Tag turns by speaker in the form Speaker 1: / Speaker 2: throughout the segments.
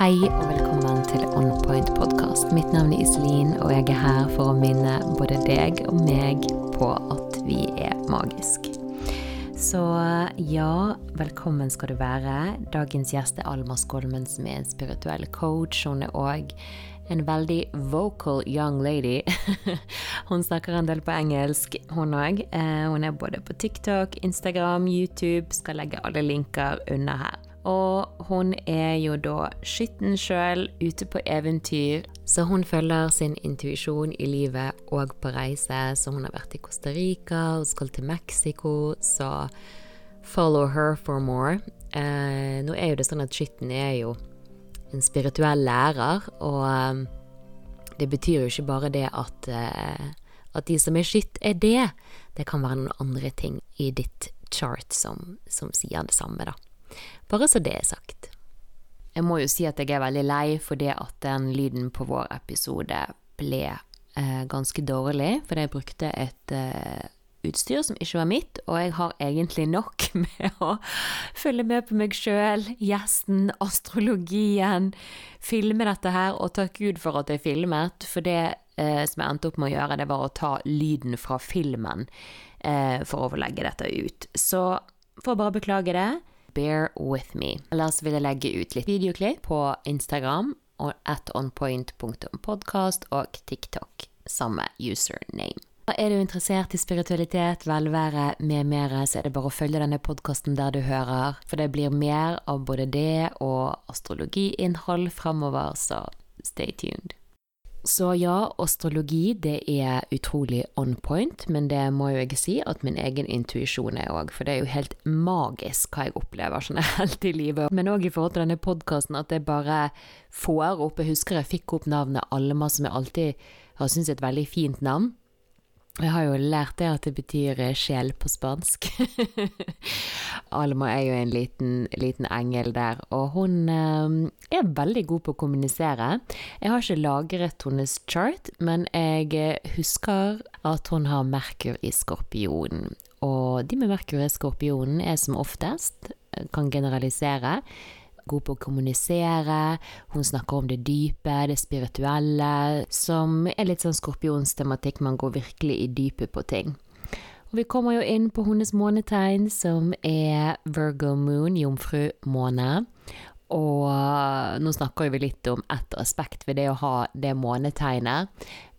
Speaker 1: Hei og velkommen til On Point podkast. Mitt navn er Iselin, og jeg er her for å minne både deg og meg på at vi er magisk. Så ja, velkommen skal du være. Dagens gjest er Alma Skolmen, som er en spirituell coach. Hun er òg en veldig vocal young lady. hun snakker en del på engelsk, hun òg. Hun er både på TikTok, Instagram, YouTube. Skal legge alle linker under her. Og hun er jo da skytten sjøl, ute på eventyr. Så hun følger sin intuisjon i livet og på reise. Så hun har vært i Costa Rica og skal til Mexico, så follow her for more. Eh, nå er jo det sånn at skytten er jo en spirituell lærer, og um, det betyr jo ikke bare det at, uh, at de som er skytt, er det. Det kan være noen andre ting i ditt chart som, som sier det samme, da. Bare så det er sagt. Jeg må jo si at jeg er veldig lei for det at den lyden på vår episode ble eh, ganske dårlig, fordi jeg brukte et eh, utstyr som ikke var mitt, og jeg har egentlig nok med å følge med på meg sjøl, gjesten, astrologien, filme dette her, og takk Gud for at jeg filmet, for det eh, som jeg endte opp med å gjøre, det var å ta lyden fra filmen eh, for å legge dette ut. Så for å bare beklage det, bear with me. Ellers vil jeg legge ut litt videoklipp på Instagram og at onpoint.podkast og TikTok, samme username. Er du interessert i spiritualitet, velvære med mere, så er det bare å følge denne podkasten der du hører, for det blir mer av både det og astrologiinnhold fremover, så stay tuned. Så ja, astrologi det er utrolig on point, men det må jo jeg si at min egen intuisjon er òg, for det er jo helt magisk hva jeg opplever generelt i livet. Men òg i forhold til denne podkasten, at jeg bare får opp Jeg husker jeg fikk opp navnet Alma, som jeg alltid har syntes er et veldig fint navn. Jeg har jo lært det at det betyr eh, sjel på spansk. Alma er jo en liten, liten engel der, og hun eh, er veldig god på å kommunisere. Jeg har ikke lagret hennes chart, men jeg eh, husker at hun har Merkur i skorpionen. Og de med Merkur i skorpionen er som oftest, kan generalisere, god på å kommunisere, hun snakker om det dype, det spirituelle, som er litt sånn skorpionstematikk, man går virkelig i dypet på ting. Og vi kommer jo inn på hennes månetegn, som er Virgo Moon, jomfrumåne. Og nå snakker vi litt om ett aspekt ved det å ha det månetegnet.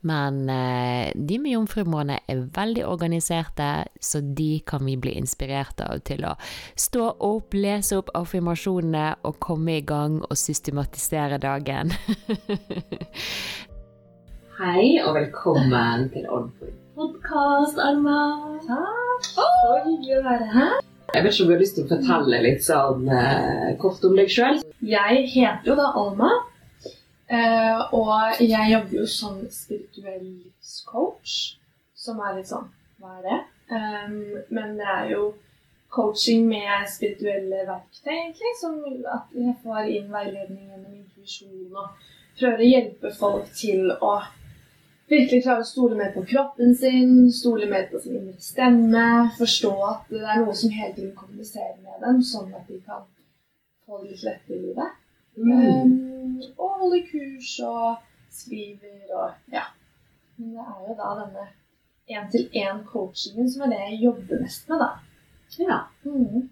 Speaker 1: Men eh, de med jomfrumåne er veldig organiserte, så de kan vi bli inspirert av til å stå opp, lese opp affirmasjonene og komme i gang og systematisere dagen.
Speaker 2: Hei og velkommen til Oddpoint podkast, Alma.
Speaker 3: Takk. Så hyggelig å være her.
Speaker 2: Jeg vet ikke om du har lyst til å fortelle litt sånn eh, kort om deg sjøl?
Speaker 3: Jeg heter jo da Alma, eh, og jeg jobber jo som spirituell livscoach, som er litt sånn Hva er det? Um, men det er jo coaching med spirituelle verktøy, egentlig. Som at jeg får inn veiledning gjennom intuisjon og prøver å hjelpe folk til å virkelig klare å stole mer på kroppen sin, stole mer på sin indre stemme, forstå at det er noe som hele tiden kommuniserer med dem, sånn at de kan få det litt lettere i livet. Mm. Um, og holde kurs og skriver og ja. Men det er jo da denne én-til-én-coachingen som er det jeg jobber mest med, da.
Speaker 2: Ja.
Speaker 3: Mm.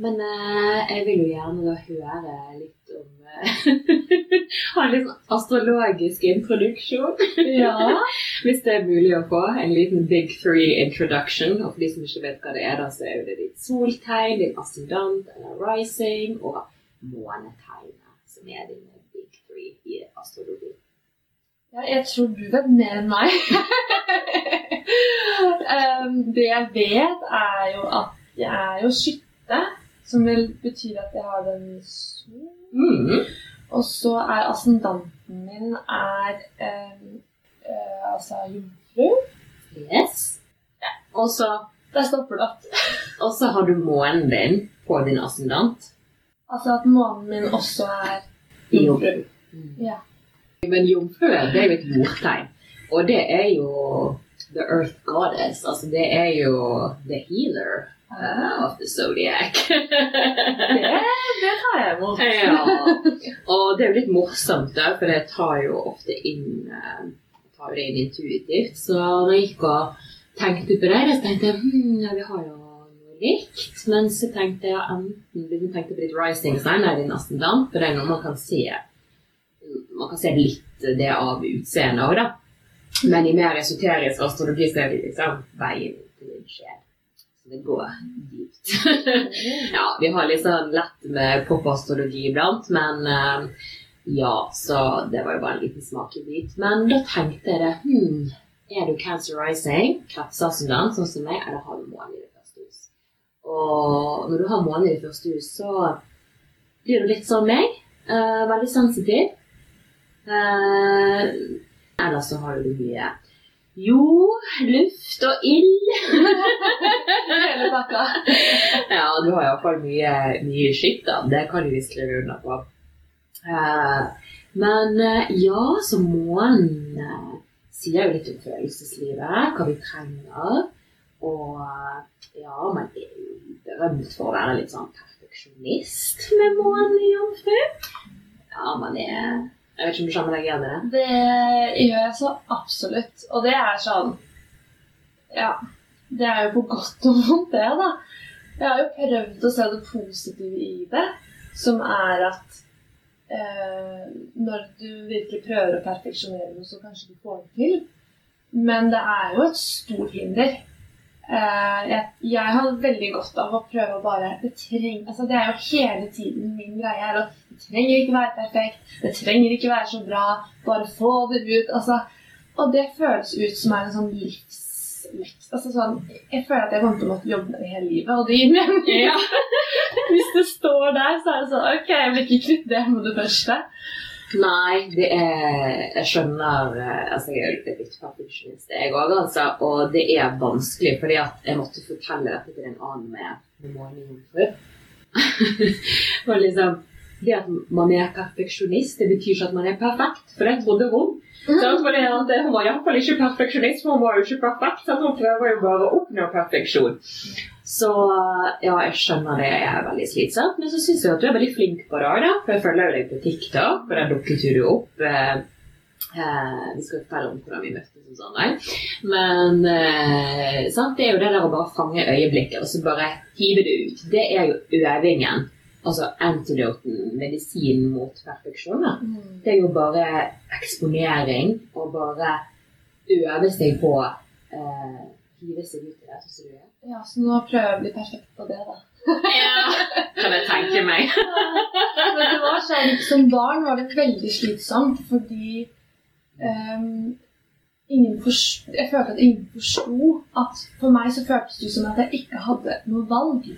Speaker 2: Men eh, jeg vil jo gjerne da høre litt om Ha en litt sånn astrologisk introduksjon.
Speaker 3: Ja.
Speaker 2: Hvis det er mulig å få. En liten big three introduction. Og for de som ikke vet hva det er, da, så er det ditt soltegn, din ascendant eller rising, og månetegnet, som er dine big three i astrologi.
Speaker 3: Ja, jeg tror du vet mer enn meg. um, det jeg vet, er jo at jeg er jo skytte, som vel betyr at jeg har den sol
Speaker 2: Mm.
Speaker 3: Og så er ascendanten min er um, uh, altså jomfru.
Speaker 2: Yes.
Speaker 3: Ja.
Speaker 2: Og så
Speaker 3: Der stopper det opp.
Speaker 2: Og så har du månen din på din ascendant.
Speaker 3: Altså at månen min også er jomfru.
Speaker 2: Mm.
Speaker 3: Ja.
Speaker 2: Men jomfru det er jo et jordtegn. Og det er jo the earth goddess. Altså, det er jo the healer uh, of the zodiac.
Speaker 3: Det, det tar jeg imot.
Speaker 2: ja. Og det er jo litt morsomt, da, for det tar jo ofte inn eh, tar det inn intuitivt. Så når jeg gikk og tenkte på det, så tenkte jeg hm, ja, vi har jo noe likt. Men så tenkte jeg enten vi tenkte på litt rising sign eller din ascendant, for det er noe man kan se man kan se litt det av utseendet òg, da. Men i mer esoterisk astrologi så er det liksom veien til din sjel. Det går dypt. ja, vi har litt sånn lett med popastrologi iblant, men uh, ja, så det var jo bare en liten smakebit. Men da tenkte jeg det hmm, Er du cancer rising, kreftsasundant, sånn som meg, eller har du måned i det første hus? Og når du har måned i det første hus, så blir du litt som meg. Uh, veldig sensitiv. Uh, ellers så har du mye jord, luft og ild.
Speaker 3: Hele pakka.
Speaker 2: ja, du har iallfall mye, mye skitt, da. Det kan du visst leve unna på. Eh, men eh, ja, så månen eh, sier jo litt om følelseslivet, hva vi trenger. Og ja, man er jo berømt for å være litt sånn perfeksjonist med månen i jomfru. Ja, man er Jeg vet ikke om du igjen i det?
Speaker 3: Det gjør jeg så absolutt. Og det er sånn Ja. Det er jo på godt og vondt, det, da. Jeg har jo prøvd å se det positive i det, som er at eh, når du virkelig prøver å perfeksjonere noe, så kanskje du får det til. Men det er jo et stort hinder. Eh, jeg, jeg har veldig godt av å prøve å bare Det, treng, altså det er jo hele tiden min greie. her. Og Det trenger ikke være perfekt, det trenger ikke være så bra. Bare få det ut. Altså, og det føles ut som er en sånn livs... altså sånn, jeg føler at jeg kommer til å måtte jobbe med det hele livet, og det gir mening.
Speaker 2: Ja.
Speaker 3: Hvis det står der, så er det sånn Ok, jeg blir ikke kvitt det med det første.
Speaker 2: Nei, det er Jeg skjønner eh, Altså, jeg er litt perfeksjonist, jeg òg, altså. Og det er vanskelig, fordi at jeg måtte fortelle dette til en annen med, med månejomfru. og liksom Det at man er perfeksjonist, det betyr ikke at man er perfekt, for det trodde hun. Sant? Fordi at Hun var iallfall ikke perfeksjonist, for hun var jo ikke perfekt. Så hun prøver jo bare å oppnå perfeksjon. Så ja, jeg skjønner det er veldig slitsomt, men så syns jeg at du er veldig flink på det. da, For jeg følger jo deg på TikTok, og der dukket du opp. Eh, eh, vi skal fortelle om hvordan vi møttes og sånn. Nei. Men eh, sant? det er jo det der å bare fange øyeblikket og så bare hive det ut. Det er jo øvingen. Altså antidoten, medisinen mot perfeksjon. Mm. Det er jo bare eksponering og bare øve seg på eh, hive seg ut i det. Så du?
Speaker 3: Ja, så nå prøver jeg å bli perfekt på det, da.
Speaker 2: Ja, kan jeg tenke meg.
Speaker 3: Men det var så, som barn var det veldig slitsomt, fordi um, ingen forst- jeg følte at ingen forsto at For meg så føltes det som at jeg ikke hadde noe valg.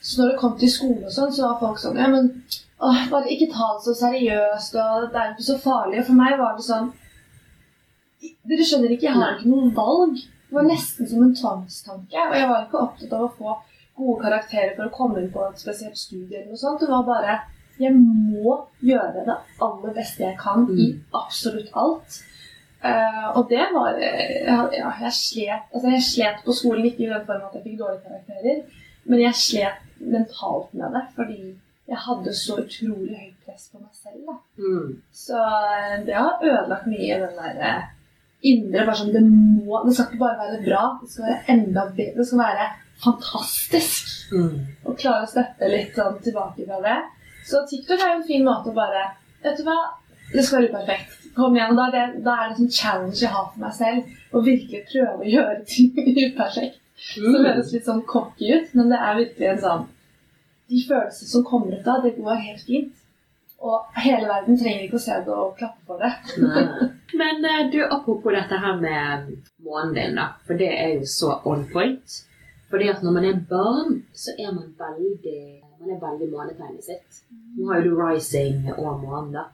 Speaker 3: Så når det kom til skole og sånn, så var folk sånn Ja, men åh, bare ikke ta det så seriøst, og det er ikke så farlig. Og for meg var det sånn Dere skjønner ikke, jeg har ikke noe valg. Det var nesten som en tvangstanke. Og jeg var ikke opptatt av å få gode karakterer for å komme inn på et spesielt studie eller noe sånt. Det var bare Jeg må gjøre det aller beste jeg kan i absolutt alt. Uh, og det var eh, ja, jeg slet Altså, jeg slet på skolen, ikke i den form at jeg fikk dårlige karakterer, men jeg slet mentalt med det fordi jeg hadde så utrolig høyt press på meg selv.
Speaker 2: Mm.
Speaker 3: Så eh, det har ødelagt mye den der eh, indre bare sånn, det, må, det skal ikke bare være bra, det skal være enda bedre. Det skal være fantastisk.
Speaker 2: Mm.
Speaker 3: Å klare å steppe litt sånn tilbake fra det. Så TikTok er jo en fin måte å bare Vet du hva, det skal være perfekt. Kom igjen. Da er det, da er det en sånn challenge jeg har for meg selv. Å virkelig prøve å gjøre ting uperfekt.
Speaker 2: Mm.
Speaker 3: Så høres litt sånn cocky ut, men det er virkelig en sånn De følelsene som kommer ut da, det går helt fint. Og hele verden trenger ikke å se det og klappe for det.
Speaker 2: Men eh, du, apropos dette her med månen din, da. For det er jo så on point. Fordi at når man er barn, så er man veldig man er veldig månetegnet sitt. Nå har jo du rising og månen, da.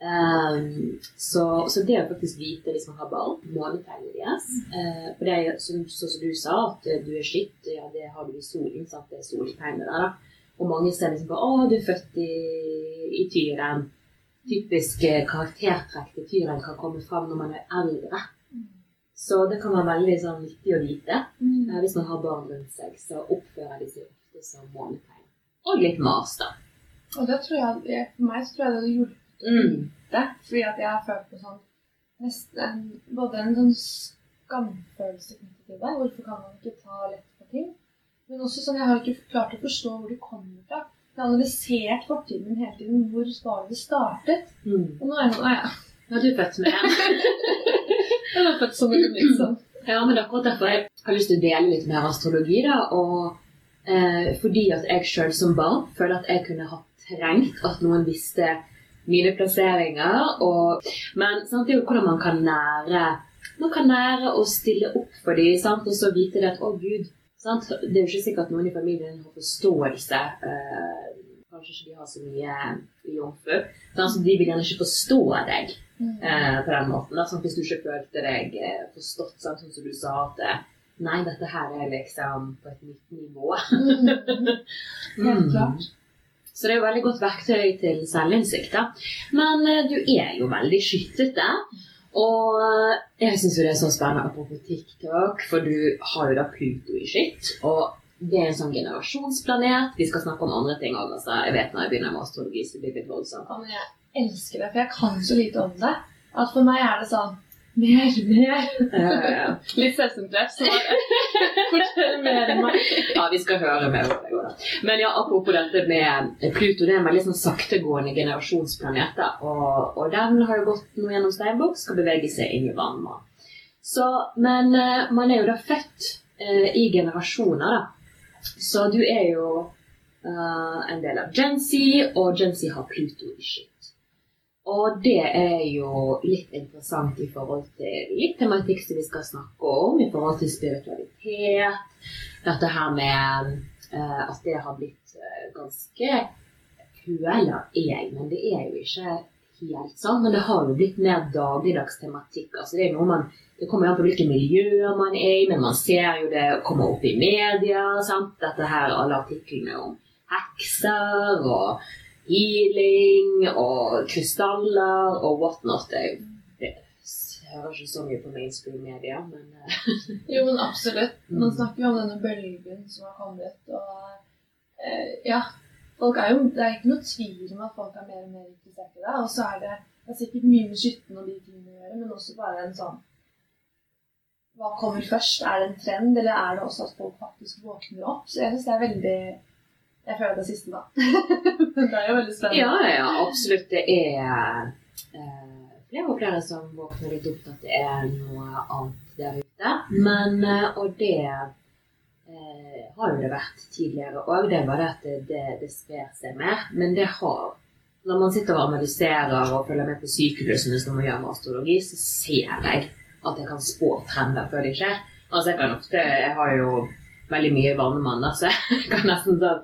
Speaker 2: Ehm, så, så det å faktisk vite hvis man har barn, månetegnet deres uh, For det er jo som, sånn som du sa, at eh, du er skitt, ja, det har du i solen, så det er soltegnet der, da. Og mange ser liksom på å, du er født i, i tyren. Typiske karaktertrekk til tyren kan komme fram når man er eldre. Så det kan være veldig sånn, nyttig å vite. Eh, Hvis man har barn rundt seg, så oppfører de seg ofte som månetegn. Og litt mas, da.
Speaker 3: Og det tror jeg, for meg tror jeg det hadde hjulpet
Speaker 2: Mm.
Speaker 3: det. Fordi at jeg har følt på sånn nesten både en sånn skamfølelse knyttet til det. Hvorfor kan man ikke ta lett på ting? Men også sånn, jeg har ikke klart å forstå hvor det kommer fra. Jeg har analysert fortiden min hele tiden. Hvor var det startet?
Speaker 2: Mm.
Speaker 3: Og nå er jeg sånn, ja.
Speaker 2: Nå er du født med
Speaker 3: Jeg var født som en liksom.
Speaker 2: Ja, men det er akkurat derfor jeg har lyst til å dele litt mer astrologi. da, og eh, Fordi at jeg sjøl som barn føler at jeg kunne ha trengt at noen visste mine plasseringer. Og, men samtidig hvordan man kan nære man kan nære å stille opp for dem, sant? og så vite det at å gud sant? Det er jo ikke sikkert noen i familien har forståelse. Eh, kanskje ikke de har så mye jomfru. Så de vil gjerne ikke forstå deg eh, på den måten. Sant? Hvis du ikke følte deg eh, forstått, sant? sånn som du sa at Nei, dette her er liksom på et nytt nivå.
Speaker 3: Mm. Helt klart.
Speaker 2: Så det er jo veldig godt verktøy til selvinnsikt. Men eh, du er jo veldig skyttete. Og eh, jeg syns jo det er så spennende apropos TikTok, for du har jo da Pluto i skytt. Og det er en sånn generasjonsplanet. Vi skal snakke om andre ting òg. Altså. Jeg vet når jeg begynner med astrologi, så blir det litt voldsomt.
Speaker 3: Men jeg elsker det, for jeg kan så lite om det. At for meg er det sånn Mer, mer.
Speaker 2: Eh,
Speaker 3: Litt selvsentrert. Fortell mer enn meg.
Speaker 2: Ja, vi skal høre mer om det. Men ja, apropos dette med Pluto, det er en veldig sånn saktegående generasjonsplanet. Og, og den har jo gått nå gjennom steinbukk, skal bevege seg inn i vannmann. Så, men eh, man er jo da født eh, i generasjoner, da. Så du er jo eh, en del av Gen Z, og Gen Z har Pluto i skytt. Og det er jo litt interessant i forhold til litt tematikk som vi skal snakke om, i forhold til spiritualitet. Dette her med uh, at det har blitt uh, ganske føler jeg, men det er jo ikke helt sånn. Men det har jo blitt mer dagligdags tematikk. Altså det, er noe man, det kommer an på hvilke miljøer man er i, men man ser jo det komme opp i media. Sant? Dette her, alle artiklene om hekser og healing og krystaller og whatnot. Jeg, jeg hører ikke så mye på mainstream media, men eh,
Speaker 3: Jo, men absolutt. Man
Speaker 2: Mm.
Speaker 3: snakker jo om denne bølgen som har kommet, og eh, ja. Folk jo, det er ikke noe tvil om at folk er mer og mer interessert i det. Og så er det, det er sikkert mye med skytten og de tingene å gjøre, men også bare en sånn Hva kommer først? Er det en trend, eller er det også at folk faktisk våkner opp? Så jeg syns det er veldig Jeg føler det siste, da. det er jo veldig spennende.
Speaker 2: ja, ja, absolutt. Det er eh, flere og flere som våkner litt opp til at det er noe annet der ute. Men, eh, og det eh, har jo det vært tidligere òg. Det er bare at det, det, det sprer seg mer. Men det har Når man sitter og analyserer og følger med på sykehusene som man gjør med astrologi, så ser jeg at jeg kan spå trender før de skjer. Altså jeg kan ofte Jeg har jo veldig mye da, så jeg kan nesten sånn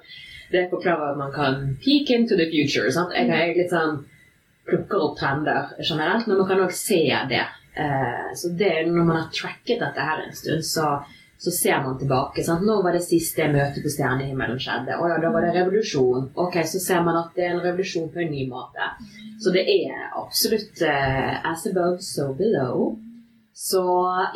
Speaker 2: Det forklarer at man kan peek into the future. Sant? Jeg kan litt sånn plukker opp trender generelt, men man kan òg se det. Eh, så det er når man har tracket dette her en stund, så, så ser man tilbake. Sant? Nå var det siste møtet på stjernehimmelen skjedde? Å ja, da var det revolusjon. Ok, så ser man at det er en revolusjon på en ny måte. Så det er absolutt eh, as above, so below. Så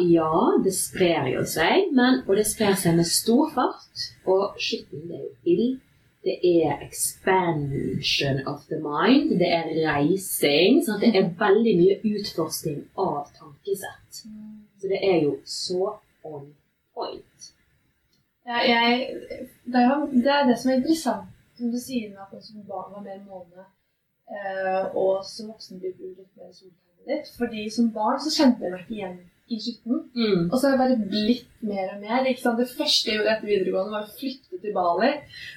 Speaker 2: ja, det sprer jo seg, men, og det sprer seg med stor fart. Og skitten, det er jo ild. Det er expansion of the mind. Det er reising. Sant? Det er veldig mye utforsking av tankesett. Så det er jo så on point.
Speaker 3: Ja, jeg, det, er jo, det er det som er interessant, som du sier med at som barn var mer måne, eh, og som voksen blir du litt mer soltegnet ditt. Fordi som barn så kjente jeg meg ikke igjen i skitten. Og så har jeg bare blitt mer og mer. ikke sant? Det første jeg gjorde etter videregående, var å flytte til Bali.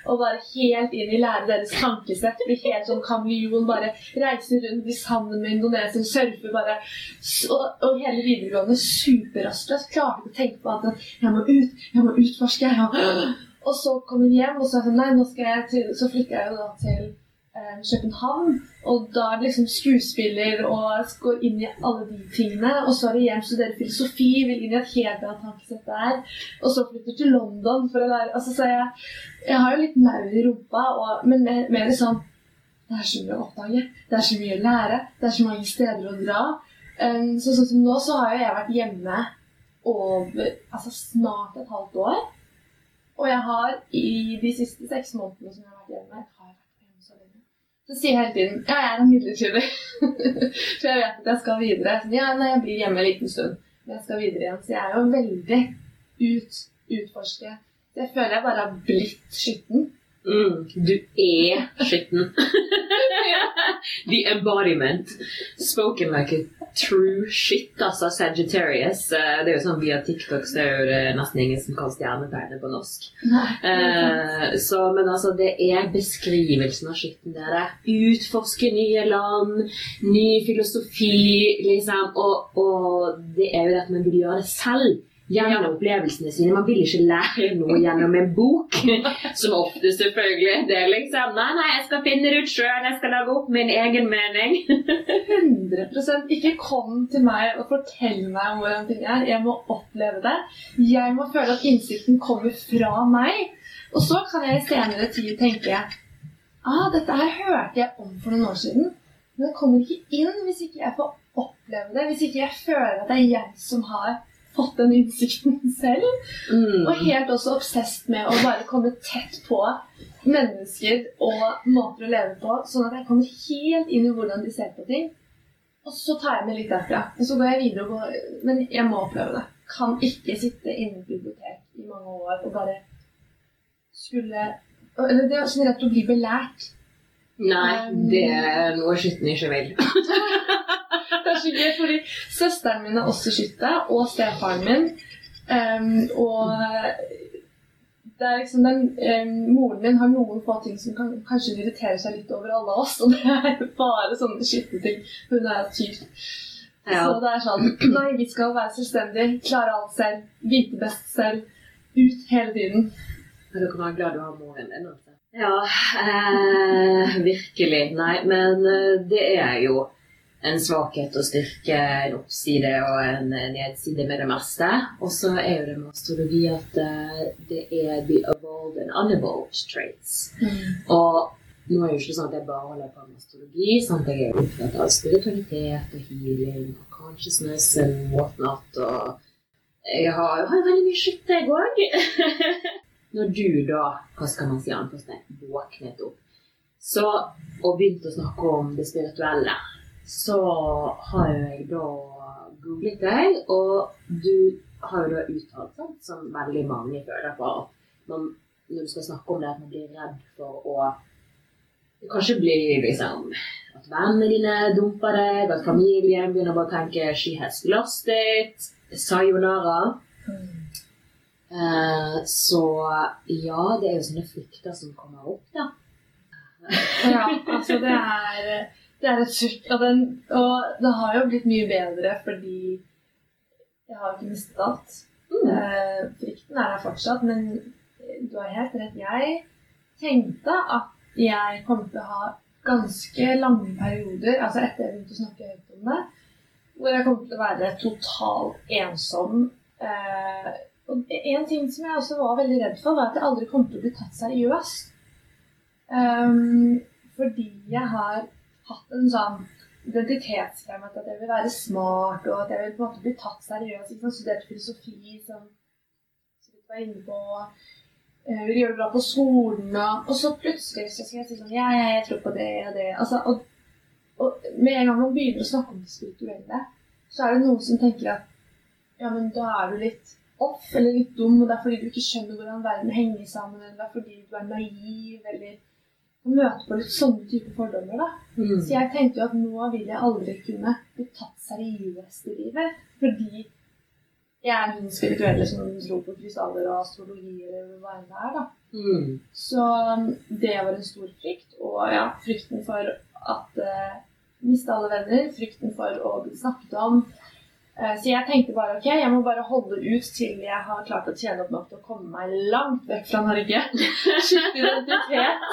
Speaker 3: Og bare helt inn i lære deres tankesett. Bli helt sånn kameleon. Bare reise rundt, bli sammen med indonesere, surfe. bare. Og, og hele videregående superrastløs. Klarte ikke å tenke på at jeg må ut, jeg må utforske. Jeg må... Og så kom hun hjem, og så, nei, nå skal jeg til, så flytta jeg jo da til København. Og da er det liksom skuespiller og går inn i alle de tingene. Og så er det hjem studerer filosofi, vil inn i et helt annet tankesett der. Og så flytter til London for å lære altså, Så jeg, jeg har jo litt maur i rumpa, og, men mer, mer sånn Det er så mye å oppdage. Det er så mye å lære. Det er så mange steder å dra. Um, så sånn som nå, så har jo jeg vært hjemme over Altså snart et halvt år. Og jeg har i de siste seks månedene som jeg har vært hjemme. Så sier jeg hele tiden ja, jeg er midlertidig. For jeg vet at jeg skal videre. Så ja, nei, jeg blir hjemme en liten stund. Men jeg skal videre igjen. Så jeg er jo veldig ut, utforske. Så jeg føler jeg bare har blitt skitten.
Speaker 2: Mm, du er skitten. The embodiment. Spoken like a true shit, altså. Sagittarius. Eh, Det er jo sånn Via TikTok så er det nesten ingen som kan stjernetegnet på norsk.
Speaker 3: Nei.
Speaker 2: uh, så, men altså, det er beskrivelsen av skitten, dere. Utforske nye land, ny filosofi, liksom. Og, og det er jo det at man vil gjøre det selv. Gjennom opplevelsene sine. Man vil ikke lære noe gjennom en bok. Som ofte, selvfølgelig. Det er liksom Nei, nei, jeg skal finne det ut sjøl. Jeg skal lage opp min egen mening.
Speaker 3: 100 Ikke kom til meg og fortell meg om hvordan ting er. Jeg må oppleve det. Jeg må føle at innsikten kommer fra meg. Og så kan jeg i senere tid tenke ah, dette her hørte jeg om for noen år siden. Men det kommer ikke inn hvis ikke jeg får oppleve det. Hvis ikke jeg føler at det er jeg som har fått den innsikten selv.
Speaker 2: Mm.
Speaker 3: Og helt også obsesst med å bare komme tett på mennesker og måter å leve på, sånn at jeg kommer helt inn i hvordan de ser på ting. Og så tar jeg med litt derfra. Og så går jeg videre og går Men jeg må oppleve det. Kan ikke sitte inne i bibliotek i mange år og bare skulle Eller det er sånn rett å bli belært.
Speaker 2: Nei, det er noe skytten ikke vil.
Speaker 3: Det er så gøy, fordi søsteren min er også skytte, og stefaren min. Um, og det er liksom den, um, Moren min har noen få ting som kan, kanskje irriterer seg litt over alle oss, og det er bare sånne skytteting. Hun er tyr.
Speaker 2: Ja.
Speaker 3: Så det er sånn vi skal være selvstendige, klare alt selv, vite best selv. Ut hele tiden.
Speaker 2: Men du kan være glad du har moren din. Altså. Ja, eh, virkelig. Nei, men eh, det er jo en svakhet og styrke, en oppside og en nedside med det meste. Og så er jo det med astrologi at eh, det er the evolved and unevolved traits. Og nå er det jo ikke sånn at jeg bare holder på med astrologi. Sant? Jeg er opptatt av spiritualitet og healing og consciousness and whatnot. Og jeg har, har veldig mye skitt, jeg òg. Når du da, hva skal man si, våknet opp så, og begynte å snakke om det spirituelle, så har jo jeg da googlet deg, og du har jo da uttalt, sant, som veldig mange føler på, at man, når du skal snakke om det, at man blir redd for å Kanskje bli liksom At vennene dine dumper deg, at familien begynner bare å tenke 'she has lost it', sayonara. Eh, så ja, det er jo sånne frykter som kommer opp, da.
Speaker 3: Ja, altså det er, det er et surt Og, og det har jo blitt mye bedre fordi jeg har ikke mistet alt. Eh, frykten er der fortsatt, men du har helt rett. Jeg tenkte at jeg kom til å ha ganske lange perioder, altså etter jeg begynte å snakke høyt om det, hvor jeg kom til å være totalt ensom. Eh, og en ting som jeg også var veldig redd for, var at jeg aldri kom til å bli tatt seriøst. Um, fordi jeg har hatt en sånn identitetsfremme at jeg vil være smart, og at jeg vil på en måte bli tatt seriøst. Jeg har Studert filosofi, som, du var inne på. Jeg vil gjøre det bra på skolen, og, så plutselig så skal jeg si sånn Ja, jeg tror på det og det. Altså, og, og med en gang man begynner å snakke om det spirituelle, så er det noen som tenker at ja, men da er du litt off eller litt dum, og det er fordi du ikke skjønner hvordan verden henger sammen, eller det er fordi du er naiv, eller å møte på litt sånne type fordommer, da.
Speaker 2: Mm.
Speaker 3: Så jeg tenkte jo at nå vil jeg aldri kunne bli tatt seriøst i livet, fordi jeg er hun spirituelle som tror på krystaller og astrologi eller hva enn det er, da.
Speaker 2: Mm.
Speaker 3: Så um, det var en stor frykt, og ja, frykten for at uh, miste alle venner, frykten for å bli snakket om. Eh, Så jeg tenkte bare ok, jeg må bare holde ut til jeg har klart å tjene opp nok til å komme meg langt vekk fra Norge. Skifte identitet.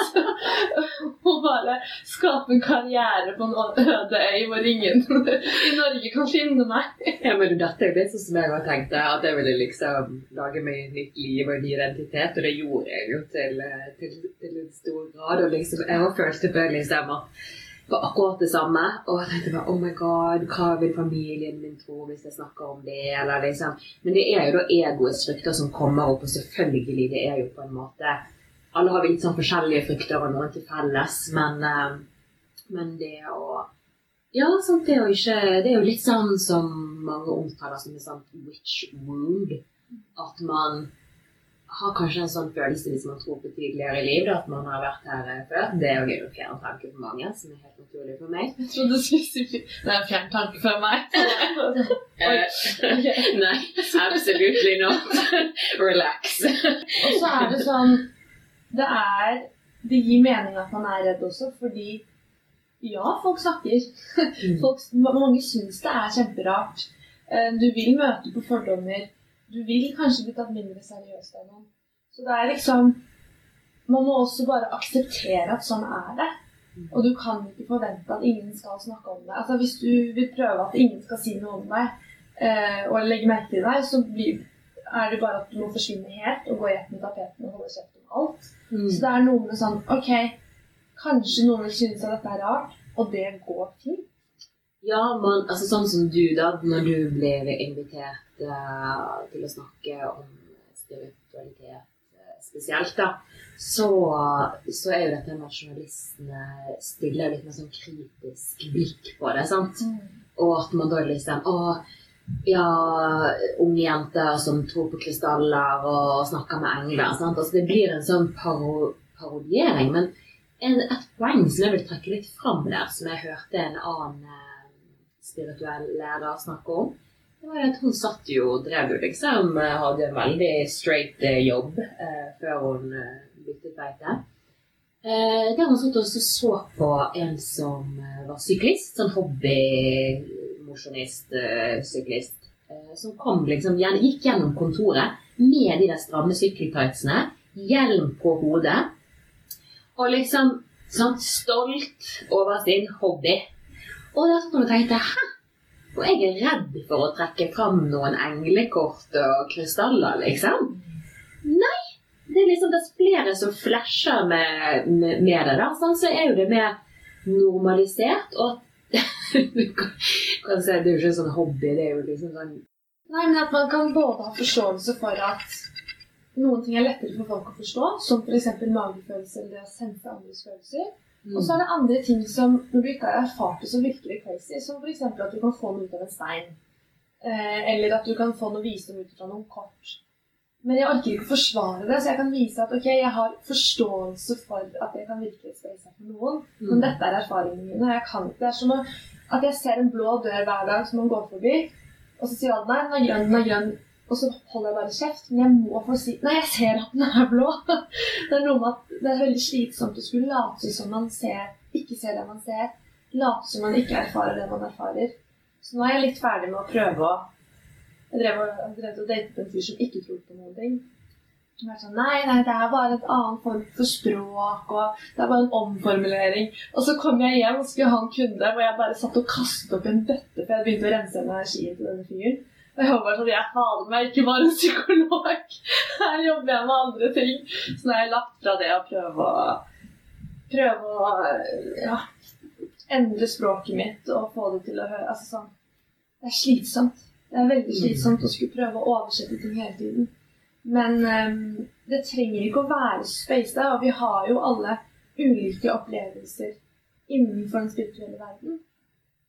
Speaker 3: Og bare skape en karriere på en øde øy hvor ingen i Norge kan finne meg.
Speaker 2: Ja, men dette er litt sånn som jeg har tenkt det, at jeg ville liksom lage meg nytt liv og ny identitet, og det gjorde jeg jo til, til, til en stor grad. Og liksom, jeg har følt på liksom at på akkurat det samme. Og jeg tenkte bare oh my god, hva vil familien min tro hvis jeg snakker om det? Eller liksom. Men det er jo da egoets frykter som kommer opp, og selvfølgelig, det er jo på en måte Alle har litt sånn forskjellige frykter og noen til felles, men, eh, men det å ja, sant, det, er jo ikke, det er jo litt sånn som mange omtaler som en sånn witch wound. At man har kanskje en sånn følelse hvis man tror på tidligere i liv, da, at man har vært her eh, før. Det er jo en fjern tanke for mange, som er helt naturlig for meg.
Speaker 3: Jeg trodde du skulle si det er en fjern tanke for meg.
Speaker 2: Eh, Nei, absolutely not. Relax.
Speaker 3: Og så er det sånn Det er Det gir mening at man er redd også, fordi ja, folk snakker. Folk, mange syns det er kjemperart. Eh, Du vil møte på fordommer. Du vil kanskje bli tatt mindre seriøst av noen. Så det er liksom Man må også bare akseptere at sånn er det. Og du kan ikke forvente at ingen skal snakke om det. Altså Hvis du vil prøve at ingen skal si noe om deg, eh, og legge merke til deg, så blir, er det bare at du må forsvinne helt og gå i ett med tapeten og holde kjeft om alt. Så det er noe med sånn OK, kanskje noen vil synes at dette er rart, og det går fint.
Speaker 2: Ja, men altså, sånn som du, da, når du ble invitert uh, til å snakke om spiritualitet eh, spesielt, da, så, så er jo dette med at journalistene stiller litt mer sånn kritisk blikk på det. sant? Og at man da liksom Å, ja, unge jenter som tror på krystaller og snakker med engler. sant? Altså, det blir en sånn paro parodiering. Men en, et poeng som jeg vil trekke litt fram der, som jeg hørte en annen eh, spirituell leder snakker om, det var at hun satt jo og drev jo liksom eh, Hadde en veldig straight eh, jobb eh, før hun eh, byttet beite. Eh, der hun satt og så på en som var syklist. Sånn hobbymosjonist, eh, syklist. Eh, som kom liksom, gikk gjennom kontoret med de der stramme sykkeltightsene, hjelm på hodet, og liksom sånn stolt over sin hobby. Og da tenkte hæ? Og jeg er redd for å trekke fram noen englekort og krystaller, liksom. Nei! Det er liksom dess flere som flasher med, med, med det, da, sånn, så er jo det mer normalisert. Og du kan si, Det er jo ikke en sånn hobby, det er jo liksom sånn
Speaker 3: Nei, men at man kan både ha forståelse for at noen ting er lettere for folk å forstå, som f.eks. magefølelse eller det å sense andres følelser. Og så er det andre ting som når du ikke har erfart det, så virker det crazy. Som f.eks. at du kan få noe ut av en stein. Eh, eller at du kan få noe visdom ut fra noen kort. Men jeg orker ikke forsvare det, så jeg kan vise at ok, jeg har forståelse for at det kan virke spesielt for noen. Men
Speaker 2: Mm.
Speaker 3: dette er erfaringene mine. Jeg kan, det er som at jeg ser en blå dør hver dag som man går forbi, og så sier alle nei, den er grønn, den er grønn. Og så holder jeg bare kjeft. Men jeg må få si Nei, jeg ser at den er blå. Det er noe med at det er veldig slitsomt å skulle late som man ser, ikke ser det man ser. Late som man ikke erfarer det man erfarer. Så nå er jeg litt ferdig med å prøve å Jeg drev og, jeg drev og datet en fyr som ikke trodde på noen ting. Som er sånn Nei, nei, det er bare et annet form for språk, og det er bare en omformulering. Og så kom jeg hjem og skulle ha en kunde hvor jeg bare satt og kastet opp en bøtte, for jeg begynte å rense energien til denne fyren. Og jeg var bare sånn Jeg er fader meg ikke bare en psykolog. Her jobber jeg med andre ting. Så nå har jeg lagt fra det å prøve å Prøve å ja, endre språket mitt og få det til å høre Altså sånn Det er slitsomt. Det er veldig slitsomt å skulle prøve å oversette ting hele tiden. Men um, det trenger ikke å være space der, og vi har jo alle ulike opplevelser innenfor den spirituelle verden.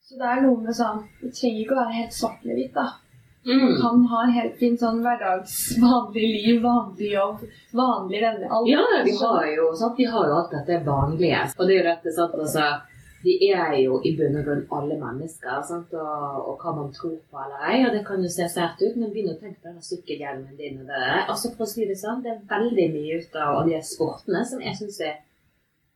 Speaker 3: Så det er noe med sånn Det trenger ikke å være helt svart eller hvitt, da.
Speaker 2: Mm.
Speaker 3: kan ha en helt fin sånn hverdags, vanlig liv, vanlig jobb, vanlige venner. alt.
Speaker 2: Ja, vi har jo, sant? de har jo alt dette vanlige. Og det er jo dette, sant, altså de er jo i bunn og grunn alle mennesker? Og, og hva man tror på eller ei. Og det kan jo se sært ut, men begynn å tenke på den sykkelhjelmen din og det der. Altså, for å si det sånn, det er veldig mye ut av de sportene som jeg syns er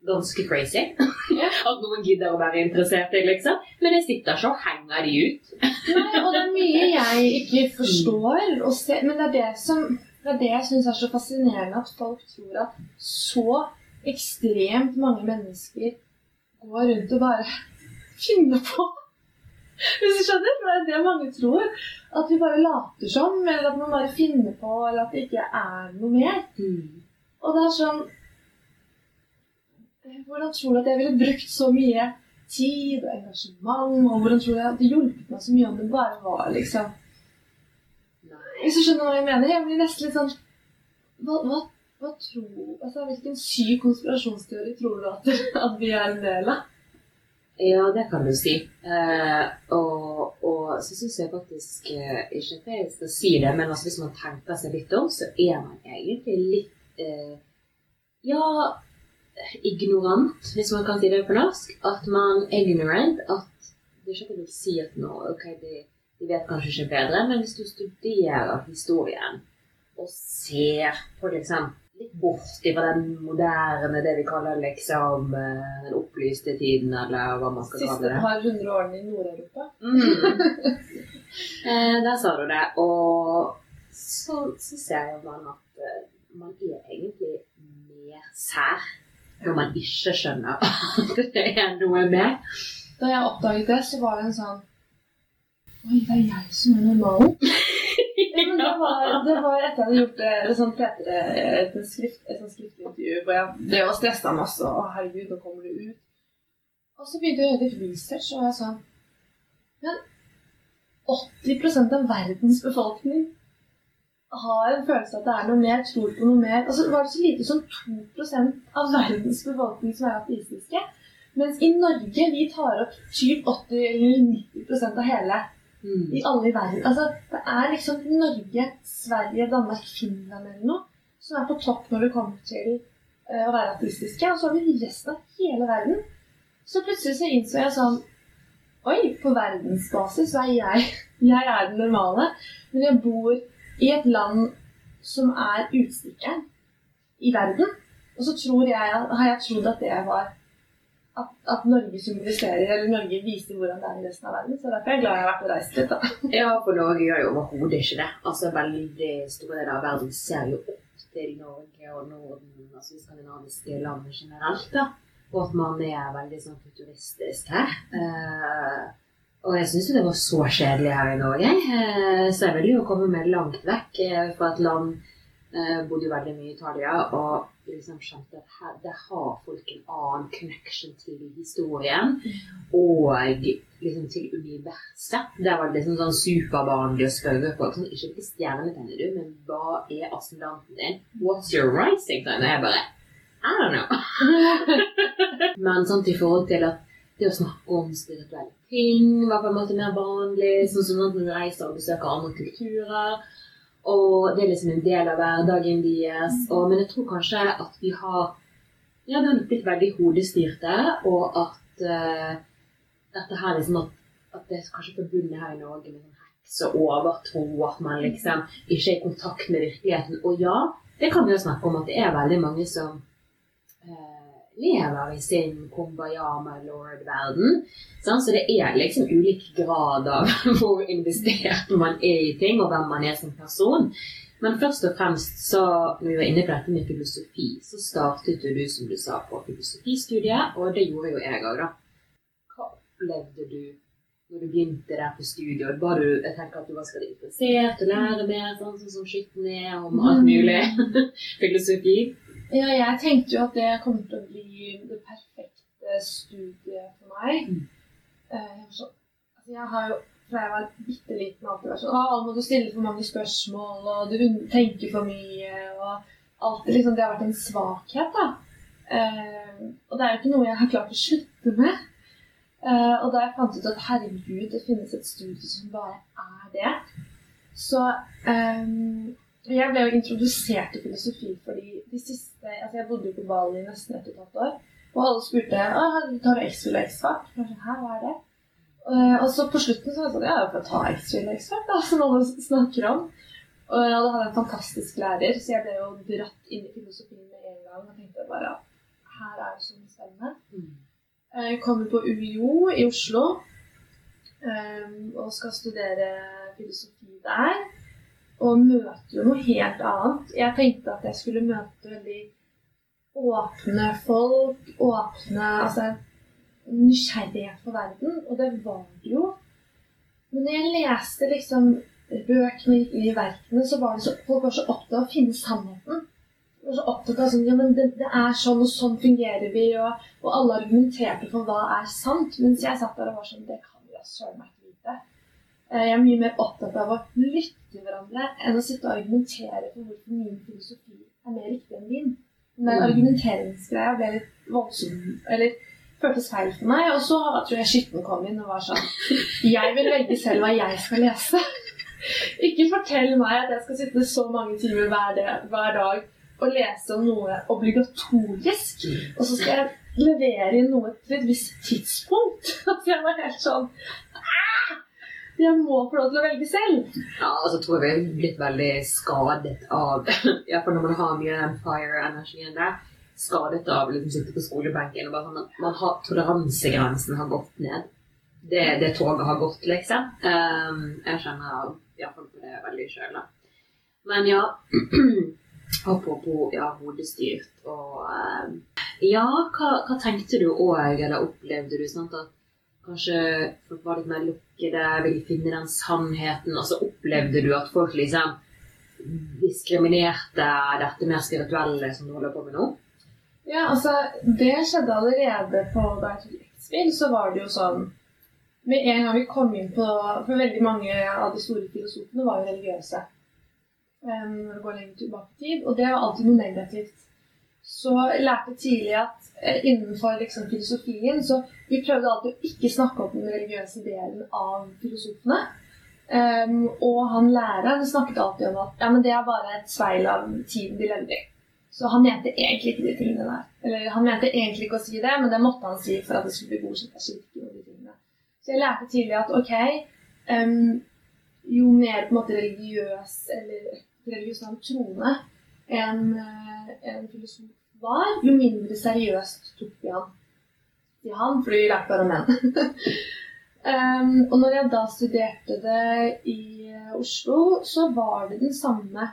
Speaker 2: ganske crazy. At noen gidder å være interessert i, liksom. Men jeg sitter ikke og henger de ut.
Speaker 3: Nei, og det er mye jeg ikke forstår og ser, men det er det som det er det jeg syns er så fascinerende, at folk tror at så ekstremt mange mennesker går rundt og bare finner på. Hvis du skjønner? For det er det mange tror. At vi bare later som, eller at man bare finner på, eller at det ikke er noe mer. Og det er sånn Hvordan tror du at jeg ville brukt så mye tid og engasjement, og hvordan tror du at det hjulpet meg så mye om det bare var liksom. Hvis du skjønner hva jeg mener? Jeg blir nesten litt sånn Hva, hva, hva tror altså, Hvilken syk konspirasjonsteori tror du at, at vi er en del av?
Speaker 2: Ja, det kan du si. Eh, og, og så syns jeg faktisk eh, Ikke at jeg skal si det, men altså, hvis man tenker seg litt om, så er man egentlig litt eh, Ja, ignorant, hvis man kan si det på norsk. At man er ignorant. At det er ikke at jeg vil si at nå, ok, de, de vet kanskje ikke bedre, men hvis du studerer historien og ser på liksom litt bort fra den moderne, det vi kaller liksom den opplyste tiden, eller hva man skal
Speaker 3: Siste
Speaker 2: kalle det.
Speaker 3: Siste par hundre årene i Nord-Europa.
Speaker 2: Mm. eh, der sa du det. Og så, så ser man at eh, man er egentlig mer sær når man ikke skjønner at det er noe mer.
Speaker 3: Da jeg oppdaget det, så var det en sånn Oi, det er jeg som er normalen. Ja, men det, var, det var etter jeg hadde gjort et sånt P3, et, skrift, et sånt skriftlig intervju hvor jeg ble og stressa masse. Å, herregud, nå kommer det ut. Og så begynte jeg å gjøre litt research, og jeg sånn Men 80 av verdens befolkning har en følelse av at det er noe mer, tror på noe mer. Altså, så var det så lite som 2% av verdens befolkning som er ateistiske. Mens i Norge vi tar opp typ 80 eller 90% av hele
Speaker 2: Mm.
Speaker 3: i alle i verden. Altså, det er liksom Norge, Sverige, Danmark, Finland eller noe som er på topp når det kommer til uh, å være ateistiske. Og så har vi resten av hele verden. Så plutselig så innså jeg sånn Oi, på verdensbasis så er jeg Jeg er den normale. Men jeg bor i et land som er utstikkeren i verden. Og så jeg, har jeg trodd at det var at, at Norge symboliserer, eller Norge viser hvordan det er i resten av verden. Så derfor er jeg glad jeg har vært og reist litt. da.
Speaker 2: Ja, for Norge gjør jo overhodet ikke det. Altså, Veldig store deler av verden ser jo opp til Norge og Norden, altså skandinaviske landene generelt. da. Og at man er veldig sånn futuristisk her. Eh, og jeg syns jo det var så kjedelig her i Norge. Eh, så jeg ville jo komme meg langt vekk eh, fra et land eh, Bodde jo veldig mye i Italia og liksom skjønte at her, der har folk en annen connection til historien og liksom til universet. Der var det liksom sånn supervanlig å spørre folk sånn, ikke hvilke stjerner du, men hva er ascendanten din? What's your rising sign? Og jeg bare I don't know. men sånn i forhold til at det å snakke om spirituelle ting var på en måte mer vanlig, sånn som når man reiser og besøker andre kulturer. Og det er liksom en del av hverdagen deres. Og, men jeg tror kanskje at vi har Ja, vi har blitt veldig hodestyrte, og at uh, dette her liksom at, at det er kanskje forbundet her i Norge med sånn overtro, at man liksom ikke er i kontakt med virkeligheten. Og ja, det kan vi jo snakke om at det er veldig mange som eh, lever i sin kumbaya my lord-verden. Så det er liksom ulik grad av hvor investert man er i ting, og hvem man er som person. Men først og fremst, så, når vi var inne på dette med filosofi, så startet jo du, som du sa, på filosofistudiet, og det gjorde jo jeg òg, da. Hva opplevde du når du begynte der på studiet? Var du, jeg tenker at du var skal interessert og lære mer, sånn sånn som skitten er, om alt mulig filosofi?
Speaker 3: Ja, jeg tenkte jo at det kom til å bli det perfekte studiet for meg.
Speaker 2: Mm.
Speaker 3: Eh, så, altså jeg har jo fra jeg var bitte liten alltid vært sånn Å, må du stille for mange spørsmål, og du tenker for mye, og alltid liksom Det har vært en svakhet, da. Eh, og det er jo ikke noe jeg har klart å slutte med. Eh, og da jeg fant ut at herregud, det finnes et studie som bare er det, så eh, Jeg ble jo introdusert til filosofi fordi de siste Altså, jeg bodde jo på Bali nesten et og et halvt år. Og alle spurte «Å, tar du X-fil og X-fag. Jeg hva er det? Eh, og så på slutten så var jeg sånn Ja, jeg får ta X-fil og X-fag, da, som alle snakker om. Og da hadde jeg en fantastisk lærer, så jeg ble jo dratt inn i filosofien med en gang. Og tenkte bare at her er det så mye spennende. Mm. Jeg kommer på UiO i Oslo eh, og skal studere filosofi der. Og møter jo noe helt annet. Jeg tenkte at jeg skulle møte veldig åpne folk, åpne altså, nysgjerrighet for verden. Og det var det jo. Men når jeg leste liksom bøkene og i verkene, så var det så, folk var så opptatt av å finne sannheten. Var så opptatt av sånn, ja, men det, det er sånn, og sånn fungerer vi, og, Og alle argumenterte for hva er sant, mens jeg satt der og var sånn Det kan vi da søren meg Jeg er mye mer opptatt av å lytte til hverandre enn å sitte og argumentere for hvorfor min filosofi er mer riktig enn din. Den der
Speaker 2: Mm.
Speaker 3: argumenteringsgreia ble litt voldsom, eller føltes feil for meg. Og så tror jeg Skitten kom inn og var sånn Jeg vil velge selv hva jeg skal lese. Ikke fortell meg at jeg skal sitte så mange timer hver, dag- hver dag og lese om noe obligatorisk, og så skal jeg levere inn noe til et visst tidspunkt. Altså, jeg var helt sånn «Ah! Jeg må få lov til å velge selv.
Speaker 2: Ja, og så tror jeg vi er blitt veldig skadet av Ja, for når man har mye Empire-energi enn det, skadet av liksom sitte på skolebenken og bare sånn man har Toleransegrensen har gått ned. Det, det toget har gått, liksom. Um, jeg kjenner iallfall på det veldig sjøl. Men ja Apropos ja, hodestyrt og um, Ja, hva, hva tenkte du òg, eller opplevde du? sånn at kanskje folk var litt mer lukkede, ville finne den sannheten, og så opplevde du at folk liksom diskriminerte dette mer spirituelle som du holder på med nå?
Speaker 3: Ja, altså, det skjedde allerede på da jeg så var det jo sånn Med en gang vi kom inn på For veldig mange av de store filosofene var jo religiøse. Um, går lenger tilbake i tid, og det var alltid noe negativt. Så lærte tidlig at eh, innenfor liksom, filosofien så vi prøvde alltid å ikke snakke om den religiøse delen av filosofene. Um, og han læreren snakket alltid om at ja, men det er bare et speil av tiden de levde i. Så han mente egentlig ikke de tingene der. Eller han mente egentlig ikke å si det, men det måtte han si for at det skulle bli godkjent av kirken. og de tingene. Så jeg lærte tidlig at ok, um, jo mer på en måte religiøs eller religiøs navn troende en, en filosof var, jo mindre seriøst tok vi han. Til han, fordi vi lærte bare menn. um, og når jeg da studerte det i eh, Oslo, så var det den samme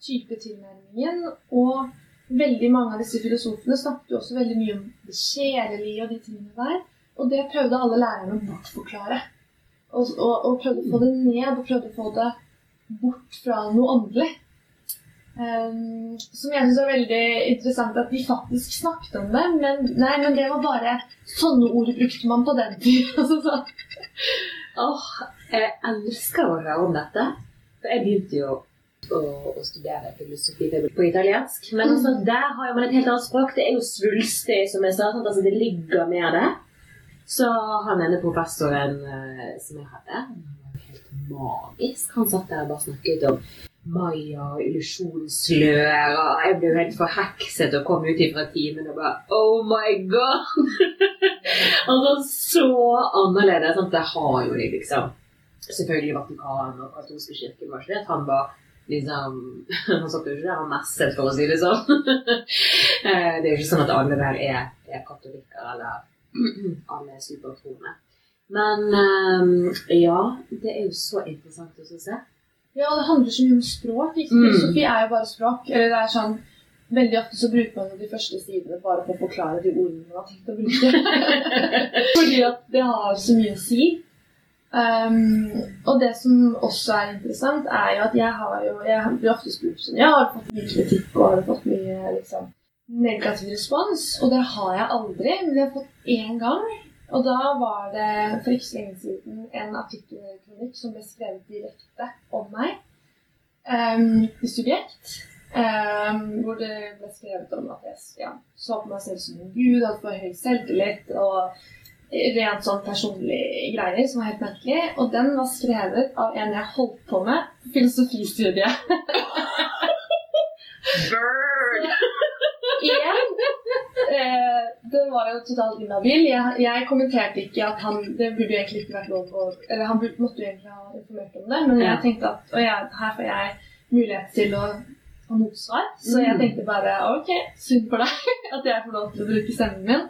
Speaker 3: type tilnærmingen. Og veldig mange av disse filosofene snakket jo også veldig mye om det sjelelige og de tingene der. Og det prøvde alle lærerne å bortforklare. Og, og, og prøvde å få det ned, og prøvde å få det bort fra noe åndelig. Um, som jeg syns er veldig interessant at de faktisk snakket om det. Men, nei, men det var bare Sånne ord brukte man på den tida. Altså, så.
Speaker 2: Åh, jeg elsker å høre om dette. For jeg begynte jo å, å studere filosofi på italiensk. Men altså, der har man et helt annet språk. Det er jo svulstig, som jeg sa. Altså, det ligger mer der. Så han ene professoren eh, som jeg hadde, han var helt magisk. Han satt der og bare snakket om Maya og illusjonslør, jeg ble jo helt forhekset og kom ut ifra timen og bare Oh my god! altså, så annerledes. Sant? Det har jo de, liksom. Selvfølgelig Vatikanet og katolske kirken var ikke det han var liksom Han satt jo ikke der og messet, for å si det sånn. Eh, det er jo ikke sånn at alle der er, er katolikker eller alle er supertroende. Men eh, ja, det er jo så interessant å se.
Speaker 3: Ja, det handler så mye om språk. Ikke?
Speaker 2: Mm.
Speaker 3: Filosofi er jo bare språk. Eller det er sånn Veldig ofte så bruker man de første sidene bare for å forklare de ordene man har tenkt å bruke. Fordi at det har så mye å si. Um, og det som også er interessant, er jo at jeg har jo Jeg blir ofte spurt sånn Ja, har du fått mye kritikk og har du fått mye liksom, negativ respons? Og det har jeg aldri, men jeg har fått én gang. Og da var det for ikke så lenge siden en artikkelkronikk som ble skrevet direkte om meg um, i Subjekt. Um, hvor det ble skrevet om at jeg ja, så på meg selv som en gud, hadde for høy selvtillit og rent sånn personlige greier som var helt merkelig. Og den var skrevet av en jeg holdt på med på filosofistudiet.
Speaker 2: Bird!
Speaker 3: Igjen. Eh, det var jo totalt inhabil. Jeg, jeg kommenterte ikke at han Det burde egentlig ikke vært lov å Eller han burde, måtte jo egentlig ha informert om det, men
Speaker 2: Ja.
Speaker 3: jeg tenkte at jeg, her får jeg mulighet til å ha motsvar. Så jeg
Speaker 2: Mm.
Speaker 3: tenkte bare ok, synd for deg at jeg får lov til å bruke stemmen min.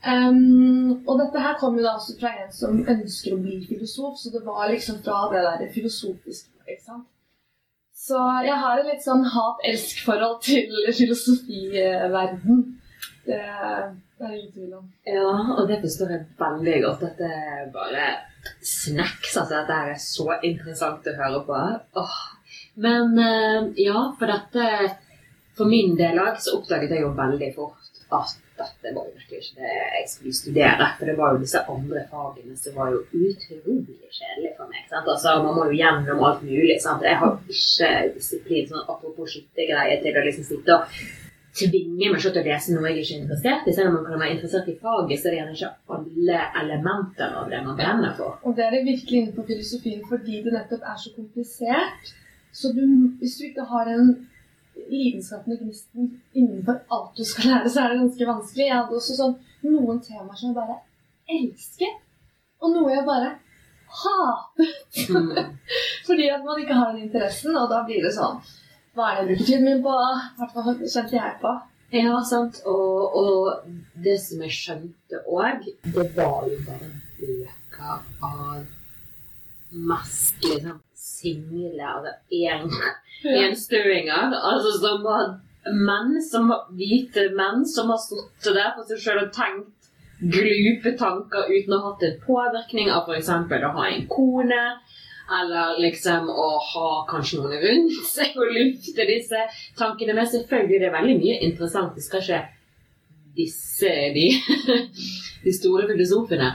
Speaker 3: Um, og dette her kom jo da også fra en som ønsker å bli filosof, så det var liksom fra det der filosofiske. ikke sant? Så jeg har et litt sånn hat-elsk-forhold til filosofiverden. Det det ingen tvil om.
Speaker 2: Ja, og det forstår jeg veldig godt. Dette er bare snacks. Altså, dette er så interessant å høre på. Åh. Men eh, ja, for dette For min del òg så oppdaget jeg jo veldig fort at dette var jo virkelig ikke det jeg skulle studere. For det var jo disse andre fagene som var jo utrolig kjedelige for meg. Sant? Altså, man må jo gjennom alt mulig. Sant? Jeg har ikke disiplin, sånn apropos skyttergreier, til å liksom sitte og tvinge meg selv til å lese noe jeg ikke er interessert i. Selv om man kan være interessert i faget, så er det gjerne ikke alle elementer av det man brenner for.
Speaker 3: Og det er det virkelig inne på filosofien fordi det nettopp er så komplisert. Så du, hvis du ikke har en lidenskapen og gnisten innenfor alt du skal lære, så er det ganske vanskelig. Jeg hadde også sånn noen temaer som jeg bare elsket, og noe jeg bare hatet.
Speaker 2: Mm.
Speaker 3: Fordi at man ikke har den interessen, og da blir det sånn Hva er det jeg bruker tiden min på? I hvert fall kjente jeg på.
Speaker 2: Ja, sant. Og, og det som jeg skjønte òg, det var jo bare bøker av mest liksom single, altså én enstuinger. Altså som var menn, som var hvite menn, som har stått der for seg sjøl og tenkt glupe tanker uten å ha hatt en påvirkning av f.eks. å ha en kone. Eller liksom å ha kanskje noen rundt seg og lufte disse tankene med. Selvfølgelig det er veldig mye interessant. Vi skal ikke disse de, de store filosofene.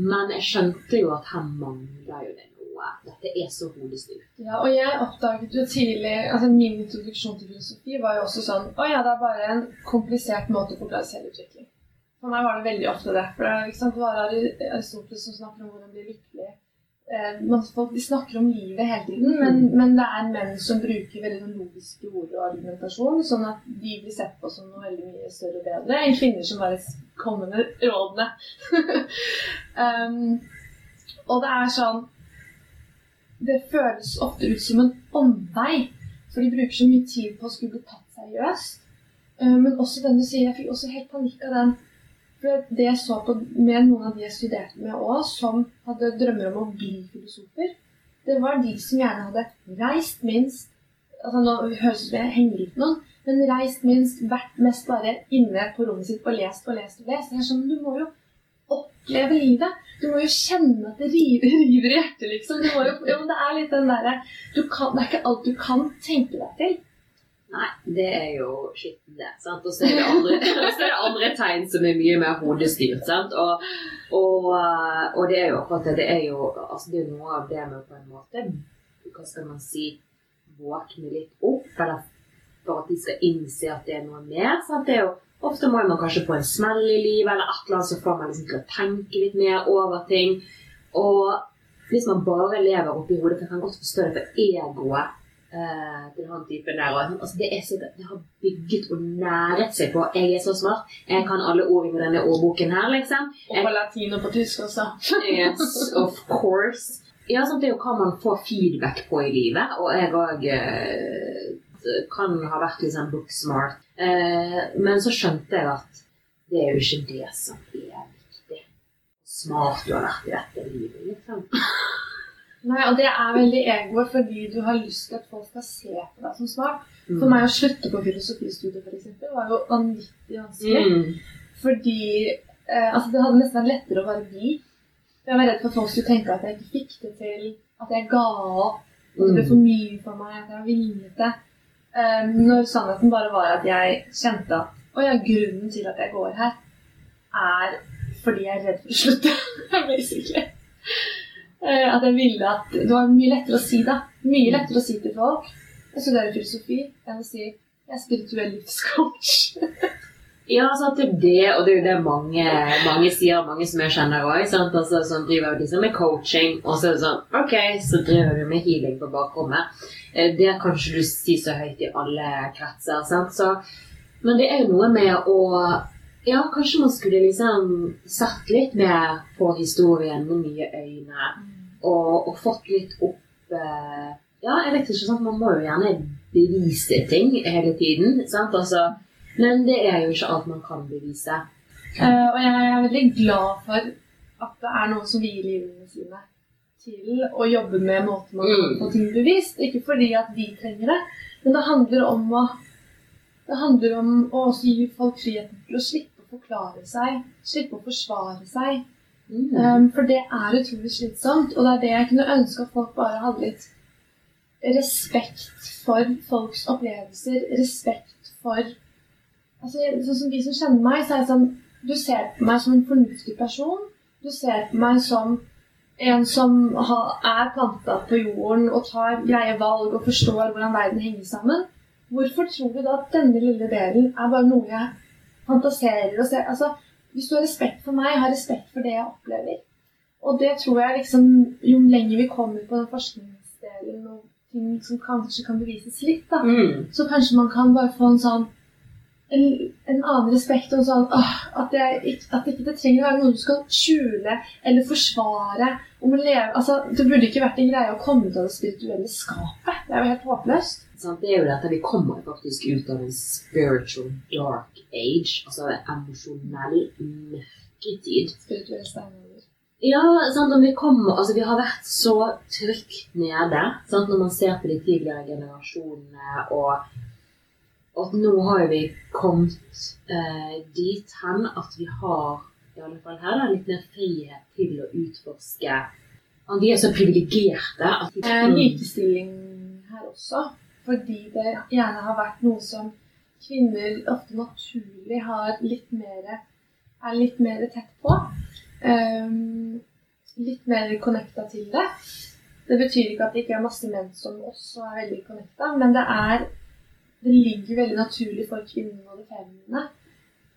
Speaker 2: Men jeg skjønte jo at her mangler jo det noe. Dette er så hodestyrt.
Speaker 3: Ja, og jeg oppdaget jo tidlig altså Min introduksjon til filosofi var jo også sånn Å ja, det er bare en komplisert måte å forklare selvutvikling. For meg var det veldig ofte det. For det er, sant, det var Aristoteles som snakker om hvordan bli lykkelig. Eh, de snakker om livet hele tiden, men, men det er menn som bruker veldig sånn logiske ord og argumentasjon, sånn at de blir sett på som noe veldig mye større og bedre enn kvinner som bare kommer med rådene. um, og det er sånn Det føles ofte ut som en omvei, for de bruker så mye tid på å skulle bli tatt seriøst. Um, Men også den du sier, jeg fikk også helt panikk av den. Det jeg så på med noen av de jeg studerte med òg, som hadde drømmer om å bli filosofer, det var de som gjerne hadde reist minst altså Nå høres det ut som jeg henger ut noen, men reist minst, vært mest bare inne på rommet sitt og lest og lest og lest. Det er sånn, Du må jo oppleve livet. Du må jo kjenne at det river, river i hjertet, liksom. Jo, jo, det er litt den derre Det er ikke alt du kan tenke deg til.
Speaker 2: Nei, det er jo skitten, det. Og så er det andre, så er det andre tegn som er mye mer hodestyrt. Og, og, eh, og det er jo akkurat det. Det er jo altså det er noe av det med på en måte Hva skal man si Våkne litt opp, eller for at de skal innse at det er noe mer. sant? Det er jo Ofte må man kanskje få en smell i livet, eller et eller annet, så får man liksom til å tenke litt mer over ting. Og hvis man bare lever oppi hodet, for jeg kan godt forstå det for egoet eh, til han typen der. Og, altså, det sikkert, det har bygget og næret seg på 'jeg er så smart', 'jeg kan alle ord i denne ordboken her', liksom.
Speaker 3: Og på latin og på tysk også.
Speaker 2: Yes, of course. Ja, sant, Det er jo hva man får feedback på i livet. Og jeg òg eh, kan ha vært litt sånn book smart. Eh, men så skjønte jeg at det er jo ikke det som er viktig. Smart du har vært i dette livet, liksom.
Speaker 3: Nei, og det er veldig egoet fordi du har lyst til at folk skal se på deg som smart.
Speaker 2: Mm.
Speaker 3: For meg å slutte på filosofistudiet for eksempel, var jo vanvittig vanskelig.
Speaker 2: Mm.
Speaker 3: Fordi eh, altså det hadde nesten vært lettere å bare bli. Jeg var redd for at folk skulle tenke at jeg ikke fikk det til, at jeg ga opp, at det ble for mye for meg, at jeg var villete. Eh, når sannheten bare var at jeg kjente at å ja, grunnen til at jeg går her, er fordi jeg er redd for å slutte. basically. Eh, at jeg ville at Det var mye lettere å si da. Mye lettere å si til folk jeg studerer filosofi enn å si jeg er spirituell livscoach.
Speaker 2: Ja, sant, det er det, og det er jo det mange, mange sier, mange som jeg kjenner òg. Altså, som driver liksom med coaching, og så er det sånn Ok, så driver du med healing på bakrommet. Eh, Det kan ikke du si så høyt i alle kretser. sant? Så, men det er jo noe med å Ja, kanskje man skulle liksom sett litt mer på historien med nye øyne, og, og fått litt opp eh, Ja, jeg vet ikke, sant? man må jo gjerne bevise ting hele tiden. sant? Altså, men det er jo ikke alt man kan bevise.
Speaker 3: Uh, og jeg er veldig glad for at det er noen som vier livene sine til å jobbe med måten man kan
Speaker 2: Mm.
Speaker 3: få ting bevist. Ikke fordi at de trenger det, men det handler om å det handler om å gi folk friheten til å slippe å forklare seg, slippe å forsvare seg.
Speaker 2: Mm.
Speaker 3: Um, for det er utrolig slitsomt, og det er det jeg kunne ønske at folk bare hadde litt respekt for folks opplevelser, respekt for altså, Sånn som de som kjenner meg, så er det sånn Du ser på meg som en fornuftig person. Du ser på meg som en som er planta på jorden og tar greie valg og forstår hvordan verden henger sammen. Hvorfor tror du da at denne lille delen er bare noe jeg fantaserer og ser? Altså, hvis du har respekt for meg, har respekt for det jeg opplever. Og det tror jeg liksom Jo lenger vi kommer på den forskningsdelen og ting som kanskje kan bevises litt, da,
Speaker 2: Mm.
Speaker 3: så kanskje man kan bare få en sånn en, en annen respekt og sånn åh, at, jeg, ikke- at ikke det trenger å være noe du skal skjule eller forsvare. Leve, altså, det burde ikke vært en greie å komme ut av det spirituelle skapet. Det er jo helt håpløst.
Speaker 2: Sant? Det er jo dette vi kommer faktisk ut av en spiritual dark age, altså en emosjonell mørketid.
Speaker 3: Spirituell steinalder.
Speaker 2: Ja, sant, vi kommer, altså vi har vært så trygt nede, sant, når man ser på de tidligere generasjonene, og at nå har vi kommet eh, dit hen at vi har, i alle fall her, da, litt mer frihet til å utforske. Og vi er så privilegerte at er
Speaker 3: Eh, likestilling her også, fordi det gjerne har vært noe som kvinner ofte naturlig har litt mer er litt mer tett på. Um, litt mer connecta til det. Det betyr ikke at det ikke er masse menn som også er veldig connecta, men det er Det ligger veldig naturlig for kvinnene og det feminine.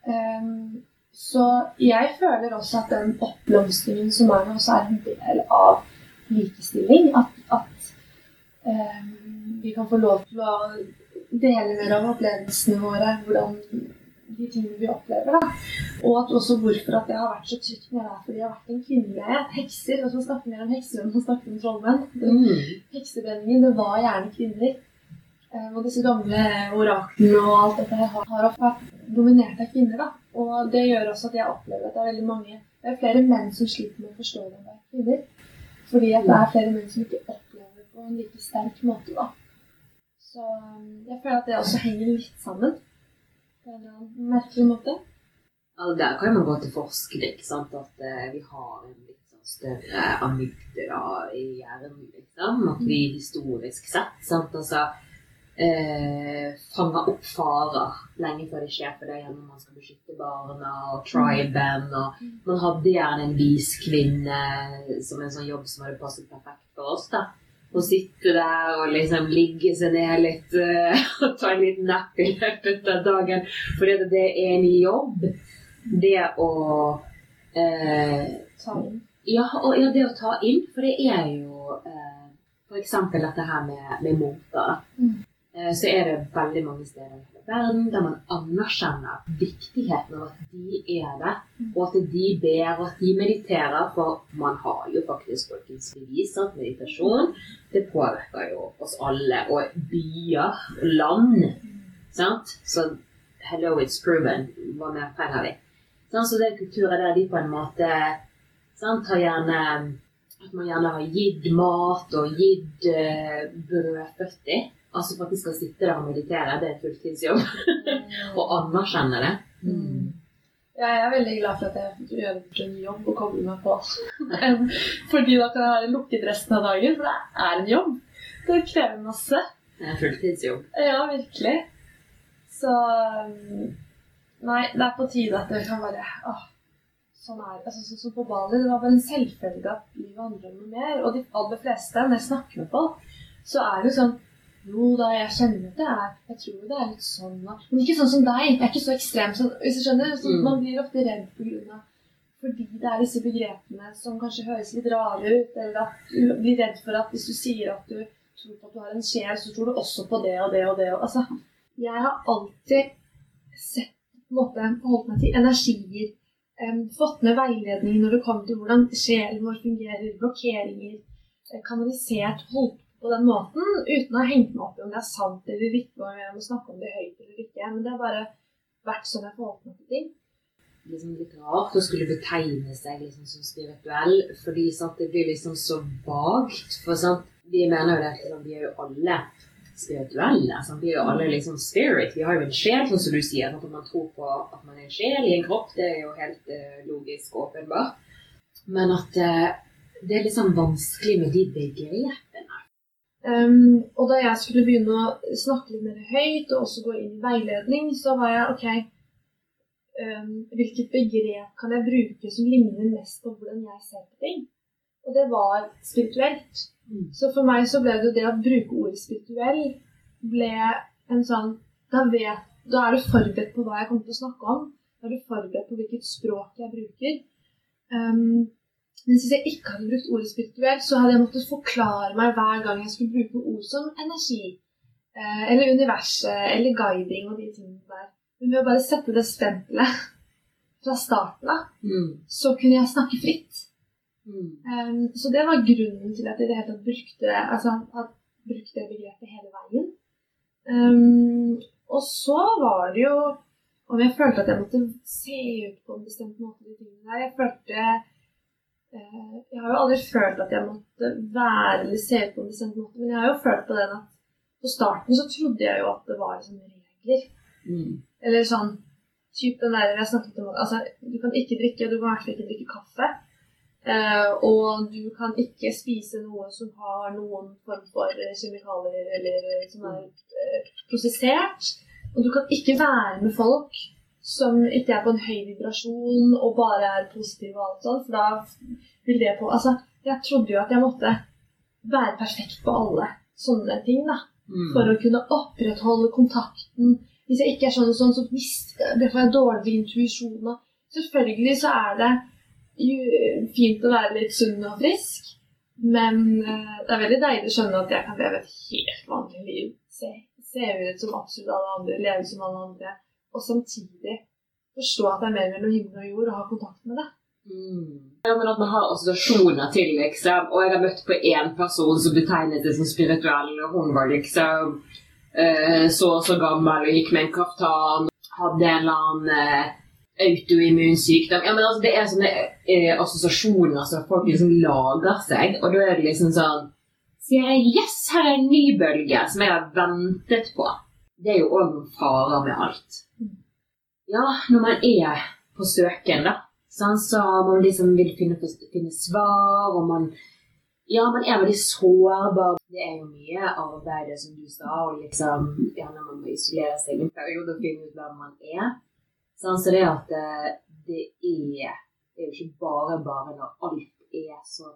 Speaker 3: Um, så jeg føler også at den oppblomstringen som er nå, også er en del av likestilling. At, at ehm, vi kan få lov til å dele mer av opplevelsene våre, hvordan de tingene vi opplever. da. Og at også hvorfor at det har vært så trygt med deg, fordi jeg har vært en kvinnegreie. Hekser, og så snakker mer om hekser enn man snakker om trollmenn.
Speaker 2: mm.
Speaker 3: Heksebrenningen, det var gjerne kvinner. Eh, Og disse gamle oraklene og alt dette har har ofte vært dominert av kvinner. da. Og det gjør også at jeg opplever at det er veldig mange Det er flere menn som sliter med å forstå enn det er kvinner. Fordi at det er flere menn som ikke opplever det på en like sterk måte. da. Så um, jeg føler at det også henger litt sammen. På en eller annen merkelig måte.
Speaker 2: Altså, der kan man gå til forskning, sant? at uh, vi har en litt sånn større amygdala i hjernen. Liksom. At vi historisk sett sant? Altså, uh, fanger opp farer lenge før det skjer for deg gjennom man skal beskytte barna og triben. Og man hadde gjerne en vis kvinne som en sånn jobb som hadde passet perfekt for oss. da. Å sitte der og liksom ligge seg ned litt eh, og ta en liten napp i løpet av dagen. For det, det er en jobb. Det å eh,
Speaker 3: Ta inn.
Speaker 2: ja, og ja, det å ta inn, for det er jo eh, f.eks. dette her med, med da.
Speaker 3: Mm.
Speaker 2: Eh, så er det veldig mange steder i verden der man anerkjenner viktigheten av at de er det, og at de ber, og at de mediterer. For man har jo faktisk folkens bevis at meditasjon det påvirker jo oss alle, og byer og land. Sant? Så hello, it's proven. Hva mer trenger vi? Sånn, så det er kulturer der de på en måte sant, har gjerne At man gjerne har gitt mat og gitt uh, brødføtter. Altså faktisk å sitte der og meditere. Det er fulltidsjobb. og anerkjenne det.
Speaker 3: Mm. Ja, jeg er veldig glad for at jeg gjør en jobb og koble meg på. Fordi da kan jeg være lukket resten av dagen, for det er en jobb. Det krever masse.
Speaker 2: Det er en fulltidsjobb.
Speaker 3: Ja, virkelig. Så Nei, det er på tide at det kan være åh, Sånn er. Altså, sånn som på Bali, det var bare en selvfølge at livet handler om noe mer. Og de aller fleste, når jeg snakker med folk, så er det jo sånn Jo da, jeg kjenner at det er Jeg tror det er litt sånn da. Men ikke sånn som deg. Jeg er ikke så ekstrem som Hvis du skjønner? Så
Speaker 2: Mm.
Speaker 3: Man blir ofte redd på grunn av fordi det er disse begrepene som kanskje høres litt rare ut, eller at du blir redd for at hvis du sier at du tror på at du har en sjel, så tror du også på det og det og det. Og, altså, jeg har alltid sett på en måte forholdt meg til energier. um, fått med veiledning når det kommer til hvordan sjelen vår fungerer, blokkeringer, kanalisert, holdt på den måten, uten å ha hengt meg opp i om det er sant eller ikke, og jeg må snakke om det høyt eller ikke. Men det har bare vært sånn jeg forholdt meg til ting.
Speaker 2: liksom litt rart å skulle betegne seg liksom som spirituell, fordi sant, det blir liksom så vagt. For sant, vi mener jo det at vi er jo alle spirituelle. Sant? Vi er jo alle liksom spirit. Vi har jo en sjel, sånn som du sier. At man tror på at man er en sjel i en kropp, det er jo helt uh, logisk og åpenbart. Men at uh, det er liksom vanskelig med de begrepene.
Speaker 3: Um, og da jeg skulle begynne å snakke litt mer høyt, og også gå inn i veiledning, så var jeg ok, um, hvilket begrep kan jeg bruke som ligner mest på hvordan jeg ser på ting. Og det var spirituelt.
Speaker 2: Mm.
Speaker 3: Så for meg så ble det det å bruke ordet spirituell ble en sånn Da, vet, da er du forberedt på hva jeg kommer til å snakke om. Da er du forberedt på hvilket språk jeg bruker. Um, mens hvis jeg ikke hadde brukt ordet spirituell, så hadde jeg måttet forklare meg hver gang jeg skulle bruke ord som energi, eh, eller universet, eller guiding og de tingene der. Men ved å bare sette det stempelet fra starten av,
Speaker 2: Mm.
Speaker 3: så kunne jeg snakke fritt.
Speaker 2: Mm.
Speaker 3: Um, så det var grunnen til at jeg i det hele tatt brukte, altså, brukte det begrepet hele veien. Um, og så var det jo om jeg følte at jeg måtte se ut på en bestemt måte. Jeg følte Jeg har jo aldri følt at jeg måtte være eller se ut på en bestemt måte, men jeg har jo følt på den at på starten så trodde jeg jo at det var liksom regler.
Speaker 2: Mm.
Speaker 3: Eller sånn typ den der jeg snakket om Altså, du kan ikke drikke, du kan i hvert fall ikke drikke kaffe. Eh, og du kan ikke spise noe som har noen form for kjemikalier eller som er eh, prosessert. Og du kan ikke være med folk som ikke er på en høy vibrasjon og bare er positiv og alt sånt, for da vil det på Altså, jeg trodde jo at jeg måtte være perfekt på alle sånne ting, da
Speaker 2: Mm.
Speaker 3: for å kunne opprettholde kontakten. Hvis jeg ikke er sånn og sånn, så mister det får jeg dårlig intuisjon. Selvfølgelig så er det fint å være litt sunn og frisk, men eh, det er veldig deilig å skjønne at jeg kan leve et helt vanlig liv. Se, se ut som absolutt alle andre, leve som alle andre, og samtidig forstå at det er mer mellom himmel og jord og ha kontakt med det.
Speaker 2: Mm. Ja, men At man har assosiasjoner til, liksom. Og jeg har møtt på én person som betegnet det som spirituell, og hun var liksom eh, så og så gammel og gikk med en kaftan, hadde en eller annen eh, autoimmun sykdom. Ja, men altså, Det er sånne eh, assosiasjoner som folk liksom lager seg, og da er det liksom sånn Sier jeg 'yes, her er en ny bølge', som jeg har ventet på. Det er jo òg noen farer med alt. Ja, når man er på søken, da. Sånn, så man liksom vil finne, finne svar, og man Ja, man er veldig sårbar. Det er jo mye arbeid, som du sa, og liksom Gjerne man må isolere seg en periode og finne ut hvem man er. Sånn, så det at eh, det er Det er jo ikke bare bare når alt er så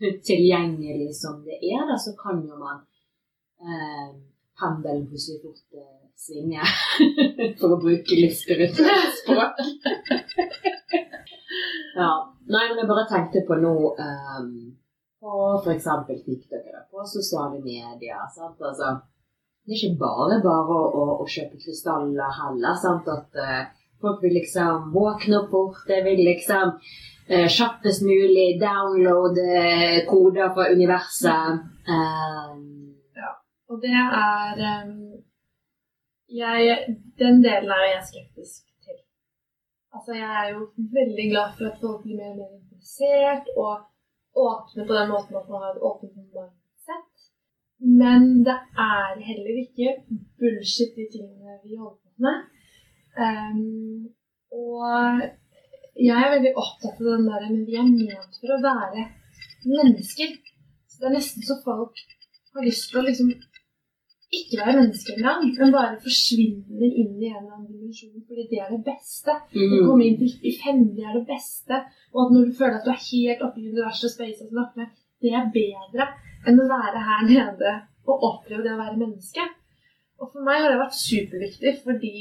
Speaker 2: tilgjengelig som det er, da, så kan jo man eh, Pendelen plutselig fort eh, svinger, for å bruke spirituelt språk. ja. Nei, men jeg bare tenkte på nå um, På f.eks. TikTok på sosiale medier. Sant? Altså, det er ikke bare bare å, å, å kjøpe krystaller heller. Sant? At uh, folk vil liksom våkne opp fort. Det vil liksom uh, kjappest mulig downloade koder fra universet. Um,
Speaker 3: Og det er um, jeg, Den delen er jeg skeptisk til. Altså, jeg er jo veldig glad for at folk blir mer og mer interessert og åpne på den måten at man har et åpent mindset. Men det er heller ikke bullshit, de tingene vi holder på med. Um, og jeg er veldig opptatt av den der, men vi er ment for å være mennesker. Så det er nesten så folk har lyst til å liksom ikke være menneske engang, men bare forsvinne inn i en eller annen dimensjon fordi det er det beste. Å komme inn til femte er det beste, og at når du føler at du er helt oppe i universet og space og snakker med, det er bedre enn å være her nede og oppleve det å være menneske. Og for meg har det vært superviktig, fordi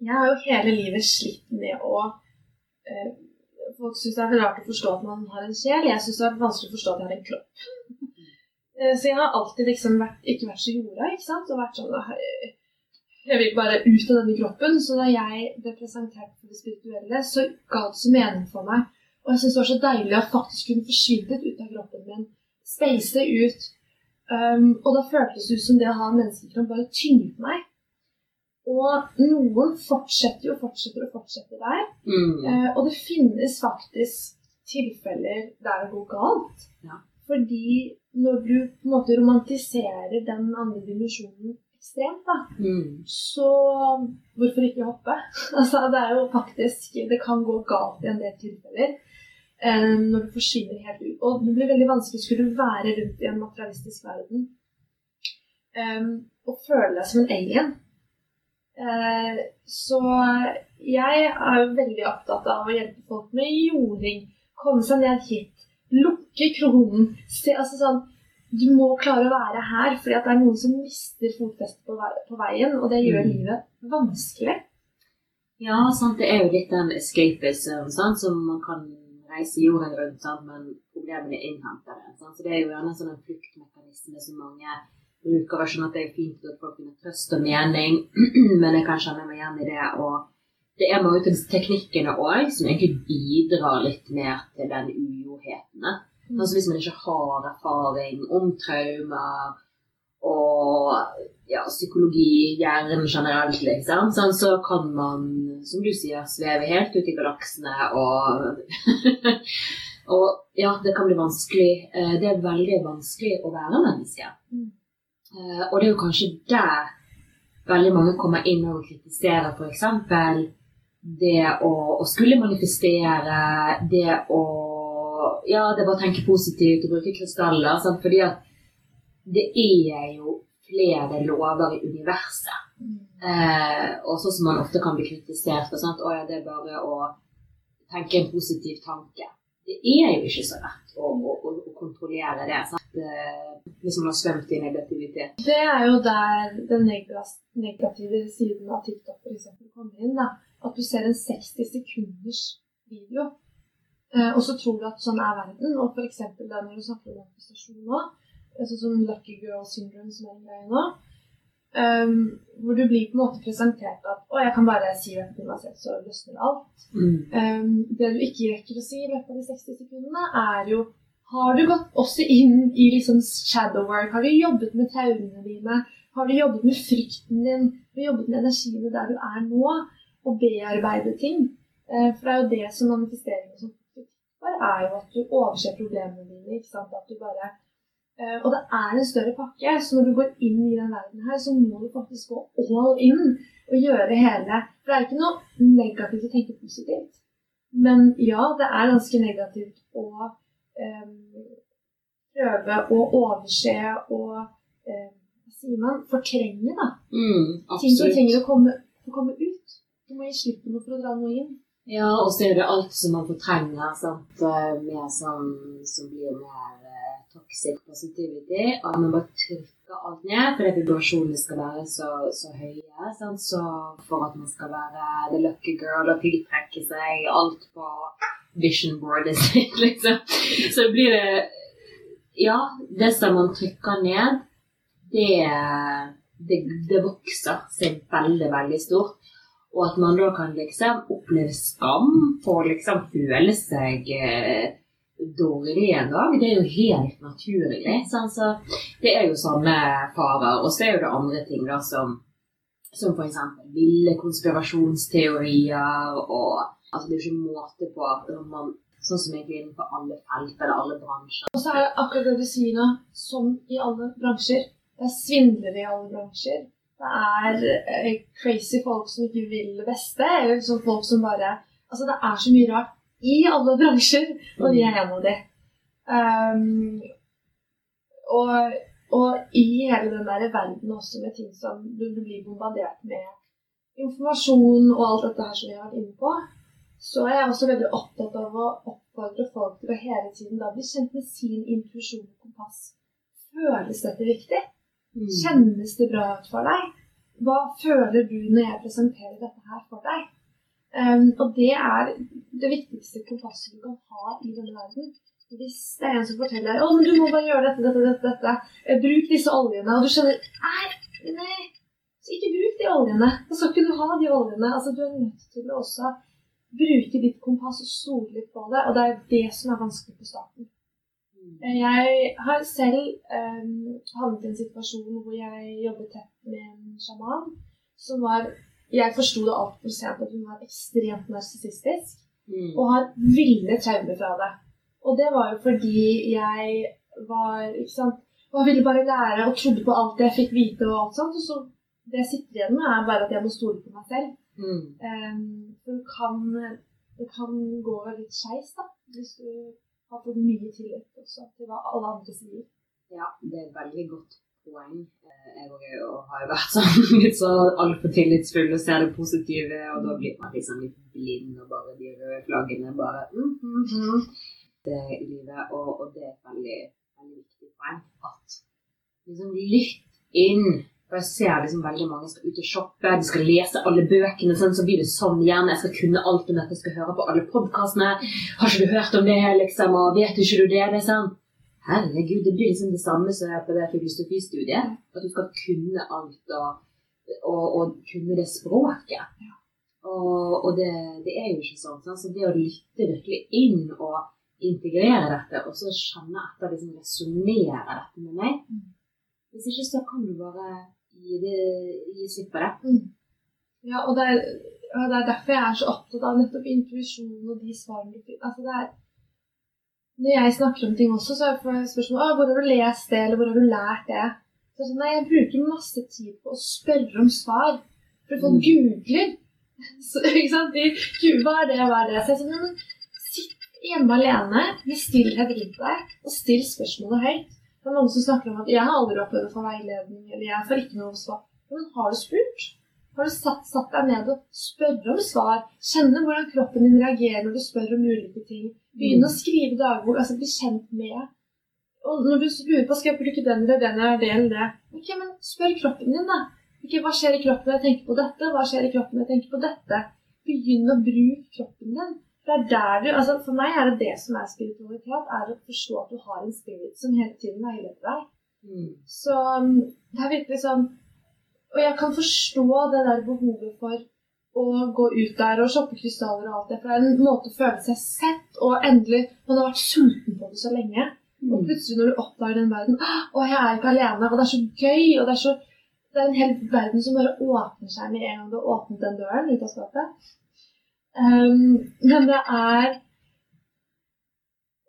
Speaker 3: jeg har jo hele livet slitt med å øh, Folk syns det er rart å forstå at man har en sjel. Jeg syns det er vanskelig å forstå at jeg har en kropp. Eh, Så jeg har alltid liksom vært, ikke vært så jorda, ikke sant? Og vært sånn Jeg vil bare ut av denne kroppen. Så da jeg ble presentert for det spirituelle, så ga det så mening for meg. Og jeg syns det var så deilig å faktisk kunne forsvinne ut av kroppen min. Space ut. Um, og da føltes det ut som det å ha en menneskekropp bare tynget meg. Og noen fortsetter jo fortsetter og fortsetter der.
Speaker 2: Mm.
Speaker 3: Uh, og det finnes faktisk tilfeller der det går galt.
Speaker 2: Ja.
Speaker 3: Fordi når du på en måte romantiserer den andre dimensjonen ekstremt, da,
Speaker 2: Mm.
Speaker 3: så hvorfor ikke hoppe? altså, det er jo faktisk Det kan gå galt i en del tilfeller. eh, når du forsvinner helt ut. Og det blir veldig vanskelig skulle være rundt i en materialistisk verden um, og føle deg som en alien. Eh, så jeg er jo veldig opptatt av å hjelpe folk med jording. Komme seg ned hit. Lukke kronen. Se, altså sånn, du må klare å være her, fordi det er noen som mister fotfestet på, ve på veien, og det gjør
Speaker 2: Mm.
Speaker 3: livet vanskelig.
Speaker 2: Ja, sant, det er jo litt den escapism sant, som man kan reise jorden rundt, sant, men problemene innhenter en. Så det er jo gjerne sånn en fluktmekanisme som mange bruker. sånn Jeg skjønner at det er fint at folk finner trøst og mening, men jeg kan kjenne meg igjen i det. Og det er mange av teknikkene òg som egentlig bidrar litt mer til den ujohetene. Altså hvis man ikke har erfaring om traumer og ja, psykologi, hjernen generelt, liksom, sånn, så kan man, som du sier, sveve helt ut i galaksene og Og ja, det kan bli vanskelig. Eh, Det er veldig vanskelig å være menneske.
Speaker 3: Mm.
Speaker 2: Eh, Og det er jo kanskje der veldig mange kommer inn og kritiserer f.eks. det å, å skulle manifestere, det å Ja, det er bare å tenke positivt og bruke krystaller. Sant? Fordi at det er jo flere lover i universet. Eh, og sånn som man ofte kan bli kritisert for. Sant? Å ja, det er bare å tenke en positiv tanke. Det er jo ikke så lett å, å, å, å kontrollere det. Sant? Eh, hvis man har svømt i negativitet.
Speaker 3: Det er jo der den negative siden av TikTok for eksempel kommer inn. Da. At du ser en 60 sekunders video, og så tror du at sånn er verden. Og for eksempel da når du snakker om prestasjon nå, sånn som Lucky Girl Syndrome som er en greie nå, um, hvor du blir på en måte presentert at å, jeg kan bare si dette til meg selv, så løsner alt. Ehm, det du ikke rekker å si i løpet av de 60 sekundene, er jo har du gått også inn i liksom shadow work? Har du jobbet med traumene dine? Har du jobbet med frykten din? Har du jobbet med energiene der du er nå? Og bearbeide ting? Eh, for det er jo det som manifesteringen som var, er jo at du overser problemene dine. ikke sant? At du bare... Eh, og det er en større pakke, så når du går inn i den verden her, så må du faktisk gå all in og gjøre hele For det er ikke noe negativt å tenke positivt. Men ja, det er ganske negativt å um, prøve å overse og um, Hva sier man? Fortrenge, da.
Speaker 2: Mm,
Speaker 3: Ting som trenger å komme, å komme ut. Du må gi slipp på noe for å dra noe inn.
Speaker 2: Ja, og så er det alt som man fortrenger, sant? med sånn som, blir mer eh, toxic positivity. At man bare trykker alt ned fordi vibrasjonene skal være så, så høye. Sant? Så for at man skal være the lucky girl og tiltrekke seg alt på vision boardet sitt, liksom. Så blir det Ja, det som man trykker ned, det, det, det vokser seg veldig, veldig stort. Og at man da kan liksom oppleve skam for å liksom føle seg eh, dårlig en dag, det er jo helt naturlig. sant? Så det er jo sånne farer. Og så er jo det andre ting da som som f.eks. ville konspirasjonsteorier og altså Det er jo ikke måte på at man, Sånn som egentlig innenfor alle felt eller alle bransjer.
Speaker 3: Og så er det akkurat det du sier nå, som i alle bransjer. Det er svindlere i alle bransjer. Det er eh, crazy folk som ikke vil det beste. Eller sånn folk som bare Altså, det er så mye rart i alle bransjer, og vi er en av de. Um, og, og i hele den der verden også med ting som du, du blir bombardert med informasjon og alt dette her som vi har vært inne på, så er jeg også veldig opptatt av å oppfordre folk til å hele tiden da bli kjent med sin intuisjon og kompass. Føles dette viktig?
Speaker 2: Mm.
Speaker 3: Kjennes det bra ut for deg? Hva føler du når jeg presenterer dette her for deg? Um, og det er det viktigste kompasset du kan ha i denne verden. Hvis det er en som forteller deg men du må bare gjøre dette, dette, dette, dette. Eh, bruk disse oljene, og du skjønner Nei, nei, så ikke bruk de oljene. Da skal ikke du ha de oljene. Altså, du er nødt til å også bruke ditt kompass og stole litt på det, og det er det som er vanskelig på starten. Jeg har selv um, havnet i en situasjon hvor jeg jobbet tett med en sjaman som var Jeg forsto det altfor sent at hun var ekstremt narsissistisk
Speaker 2: Mm.
Speaker 3: og har ville traumer fra det. Og det var jo fordi jeg var ikke sant, og ville bare lære og trodde på alt jeg fikk vite. og alt sånt, og så Det jeg sitter igjen med, er bare at jeg må stole på meg selv.
Speaker 2: Mm.
Speaker 3: Um, for du kan, det kan gå litt skeis hvis du har fått mye tillit også til hva alle andre sier.
Speaker 2: Ja, det er et veldig godt poeng. Eh, Jeg og har vært sånn litt så altfor tillitsfull og ser det positive, og da blir man liksom litt blind og bare de røde flaggene bare mm, mm, mm. Det i livet, og, og det er et veldig, veldig viktig poeng. At liksom lytt inn. For jeg ser liksom veldig mange skal ut og shoppe, de skal lese alle bøkene, sånn, så blir det sånn gjerne. Jeg skal kunne alt om dette, jeg skal høre på alle podkastene. Har ikke du hørt om det, liksom? Og vet ikke du det? Det er sånn Herregud, det blir liksom det samme som på det filosofistudiet. At du skal kunne alt og, og, og kunne det språket. Og, og det, det, er jo ikke sånn. sånn. Så det å lytte virkelig inn og integrere dette, og så kjenne etter, liksom resonnere dette med meg Hvis ikke så kan du bare gi, det, gi slipp.
Speaker 3: Mm. Ja, og det er, og det er, derfor jeg er så opptatt av nettopp intuisjon og de svarene du. Altså det er, når jeg snakker om ting også, så får jeg spørsmål om hvor har du lest det, eller hvor har du lært det. Så sånn, nei, Jeg bruker masse tid på å spørre om svar. For folk mm. googler. Så, ikke sant? De, hva er det, hva er det? Så jeg sånn, men Sitt hjemme alene med stillhet rundt deg, og still spørsmålet høyt. Det er mange som snakker om at 'jeg har aldri opplevd å få veiledning', eller 'jeg får ikke noe svar'. Men har du spurt? Har du satt, satt deg ned og spørre om svar? Kjenne hvordan kroppen din reagerer når du spør om ulike ting? Begynne å skrive dagbok, altså bli kjent med. Og når du lurer på skal jeg bruke den eller den eller det eller det, ok, men spør kroppen din, da. Ok, Hva skjer i kroppen når jeg tenker på dette? Hva skjer i kroppen når jeg tenker på dette? Begynn å bruke kroppen din. Det er der du, altså For meg er det det som er spiritualitet, er å forstå at du har en spirit som hele tiden veileder deg.
Speaker 2: Mm.
Speaker 3: Så um, det er virkelig sånn Og jeg kan forstå det der behovet for å gå ut der og shoppe krystaller og alt det. For det er en måte å føle seg sett, og endelig Man har vært sulten på det så lenge. Og
Speaker 2: Mm.
Speaker 3: plutselig når du oppdager den verden Å, jeg er ikke alene. Og det er så gøy. Og det er så Det er en hel verden som bare åpner seg med en gang du har åpnet den døren ut av skapet. Um, men det er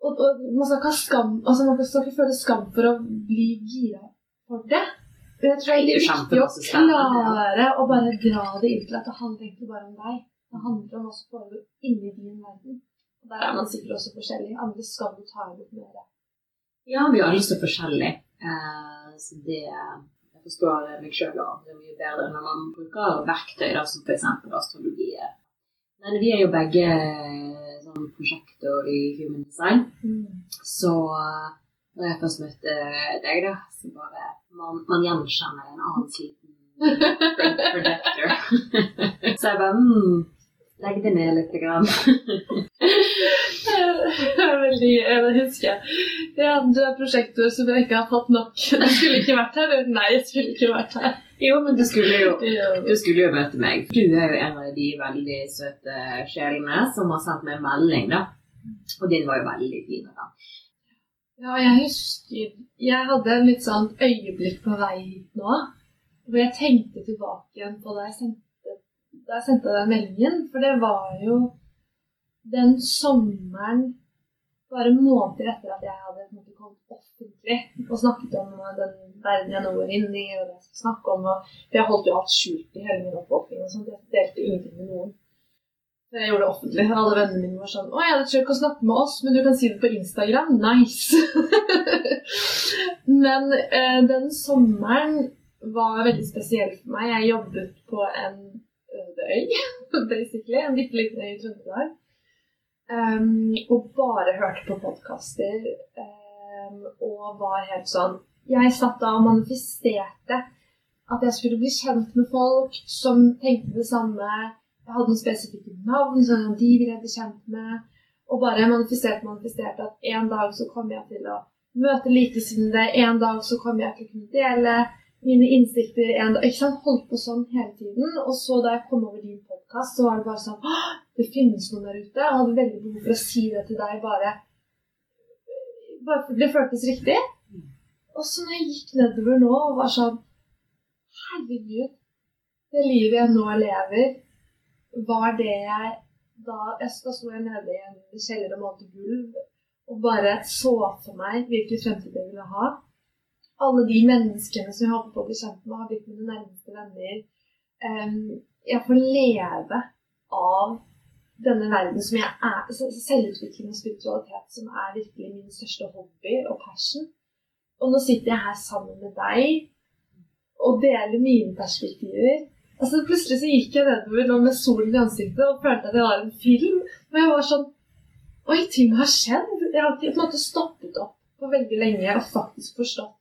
Speaker 3: og, og man skal ikke ha skam altså Man skal ikke føle skam for å bli gira for det. Men jeg tror det
Speaker 2: er
Speaker 3: viktig å klare å bare dra det inn til at det handler egentlig bare om deg. Det handler om hva som foregår inni din verden. Og Der er man sikkert også forskjellig. Andre skal du ta imot mer.
Speaker 2: Ja, vi er alle så forskjellige. Eh, så det Jeg forstår meg sjøl og andre mye bedre når man bruker verktøy da, som f.eks. astrologi. Men vi er jo begge eh, sånn prosjekter i Human Design. Så eh, når jeg først møtte deg, da, så bare Man, man gjenkjenner en annen sliten projector. så jeg bare mm, Legg det ned litt. Grann.
Speaker 3: Det veldig Jeg husker ja, du er prosjektor som jeg ikke har fått nok. Jeg skulle ikke vært her. Nei, jeg skulle ikke vært her.
Speaker 2: Jo, men du skulle jo Du skulle jo møte meg. Du er jo en av de veldig søte sjelene som har sendt meg melding, da. Og din var jo veldig fin. da.
Speaker 3: Ja, jeg husker Jeg hadde en litt sånn øyeblikk på vei hit nå, hvor jeg tenkte tilbake igjen på da jeg sendte, da jeg sendte den meldingen. For det var jo den sommeren bare måneder etter at jeg hadde kommet offentlig og snakket om den verden jeg nå går inn i, og det jeg skal snakke om. Og jeg holdt jo alt skjult i hele min oppvåkning. og sånt. Jeg delte ingenting med noen. Jeg gjorde det offentlig. Alle vennene mine var sånn 'Å, jeg hadde ikke å snakke med oss, men du kan si det på Instagram.' Nice! men eh, den sommeren var veldig spesiell for meg. Jeg jobbet på en øde øy, basically. En bitte liten øy i Trøndelag. Um, og bare hørte på podkaster um, og var helt sånn Jeg satt da og manifesterte at jeg skulle bli kjent med folk som tenkte det samme. Jeg hadde noen spesifikke navn som de ville bli kjent med. Og bare manifesterte manifesterte at en dag så kommer jeg til å møte likesinnede. En dag så kommer jeg til å kunne dele mine innsikter. En dag, ikke sant? Holdt på sånn hele tiden. Og så da jeg kom over din podkast, så var det bare sånn «Åh, Det finnes noen der ute. Jeg hadde veldig behov for å si det til deg bare, bare for det føltes riktig. Og så når jeg gikk nedover nå og var sånn Herregud, det livet jeg nå lever, var det jeg da jeg sto jeg nede i en kjeller og malte gulv og bare så for meg hvilken fremtid jeg ville ha. Alle de menneskene som jeg håper på å bli kjent med, har blitt mine nærmeste venner. Jeg får leve av denne verden som jeg er Selvutvikling og spiritualitet som er virkelig min største hobby og passion. Og nå sitter jeg her sammen med deg og deler mine perspektiver. Altså Plutselig så gikk jeg nedover med solen i ansiktet og følte at jeg var en film. Og jeg var sånn Oi, ting har skjedd. Jeg har ikke på en måte stoppet opp på veldig lenge og faktisk forstått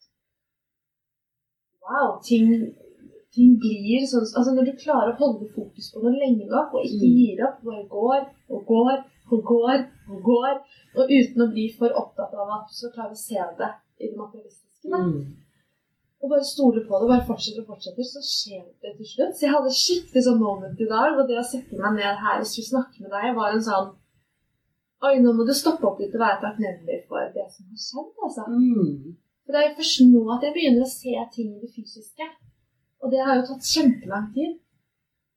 Speaker 3: Wow, ting, ting blir sånn Altså Når du klarer å holde fokus på noe lenge nok og ikke
Speaker 2: Mm.
Speaker 3: gir opp, bare går og går og går og går, og uten å bli for opptatt av at du skal klare å se det i det materialistiske.
Speaker 2: Mm.
Speaker 3: og bare stole på det, bare fortsetter og fortsetter, så skjer det til slutt. Så jeg hadde skikkelig sånn moment i dag, og det å sette meg ned her og skulle snakke med deg, var en sånn Oi, nå må du stoppe opp litt og være takknemlig for det som har skjedd, altså.
Speaker 2: Mm.
Speaker 3: For det er jo først nå at jeg begynner å se ting i det fysiske. Og det har jo tatt kjempelang tid.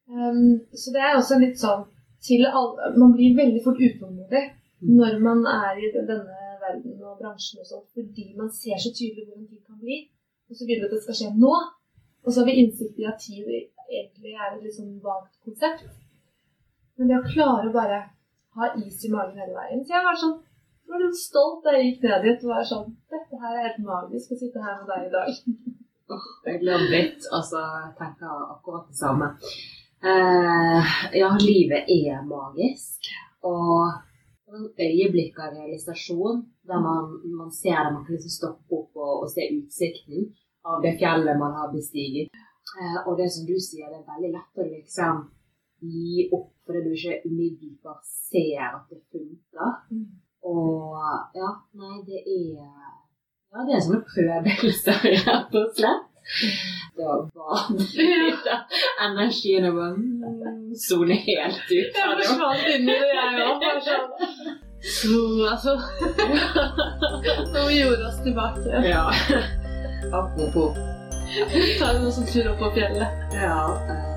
Speaker 3: Um, så det er også litt sånn til alle Man blir veldig fort utålmodig når man er i denne verden og bransjen og sånn, fordi man ser så tydelig hvordan ting kan bli. Og så vil du at det skal skje nå. Og så har vi innsikt i at tid egentlig er et litt sånn vagt konsept. Men det å klare å bare ha is i magen hele veien Så jeg var sånn jeg var litt stolt da jeg gikk ned dit og var sånn Dette her er helt magisk å sitte her med deg i dag.
Speaker 2: Jeg blir litt. Altså, jeg tenker akkurat det samme. Eh, ja, livet er magisk. Og øyeblikk av realisasjon der man, man ser det, man kan liksom stoppe opp og, og se utsikten av det fjellet man har bestiget. Eh, og det som du sier, det er veldig lett å liksom gi opp fordi du ikke umiddelbart ser at det funker. Og ja, nei, det er Ja, det er som en prøvelse, rett og slett. Det var bare litt av energien og bare mm, sone helt ut.
Speaker 3: Jeg
Speaker 2: det.
Speaker 3: forsvant i det, jeg òg. Så, sånn «Mm, Altså Nå gjorde oss tilbake.
Speaker 2: Ja. Apropos.
Speaker 3: Ta en sånn tur opp på fjellet.
Speaker 2: Ja. eh,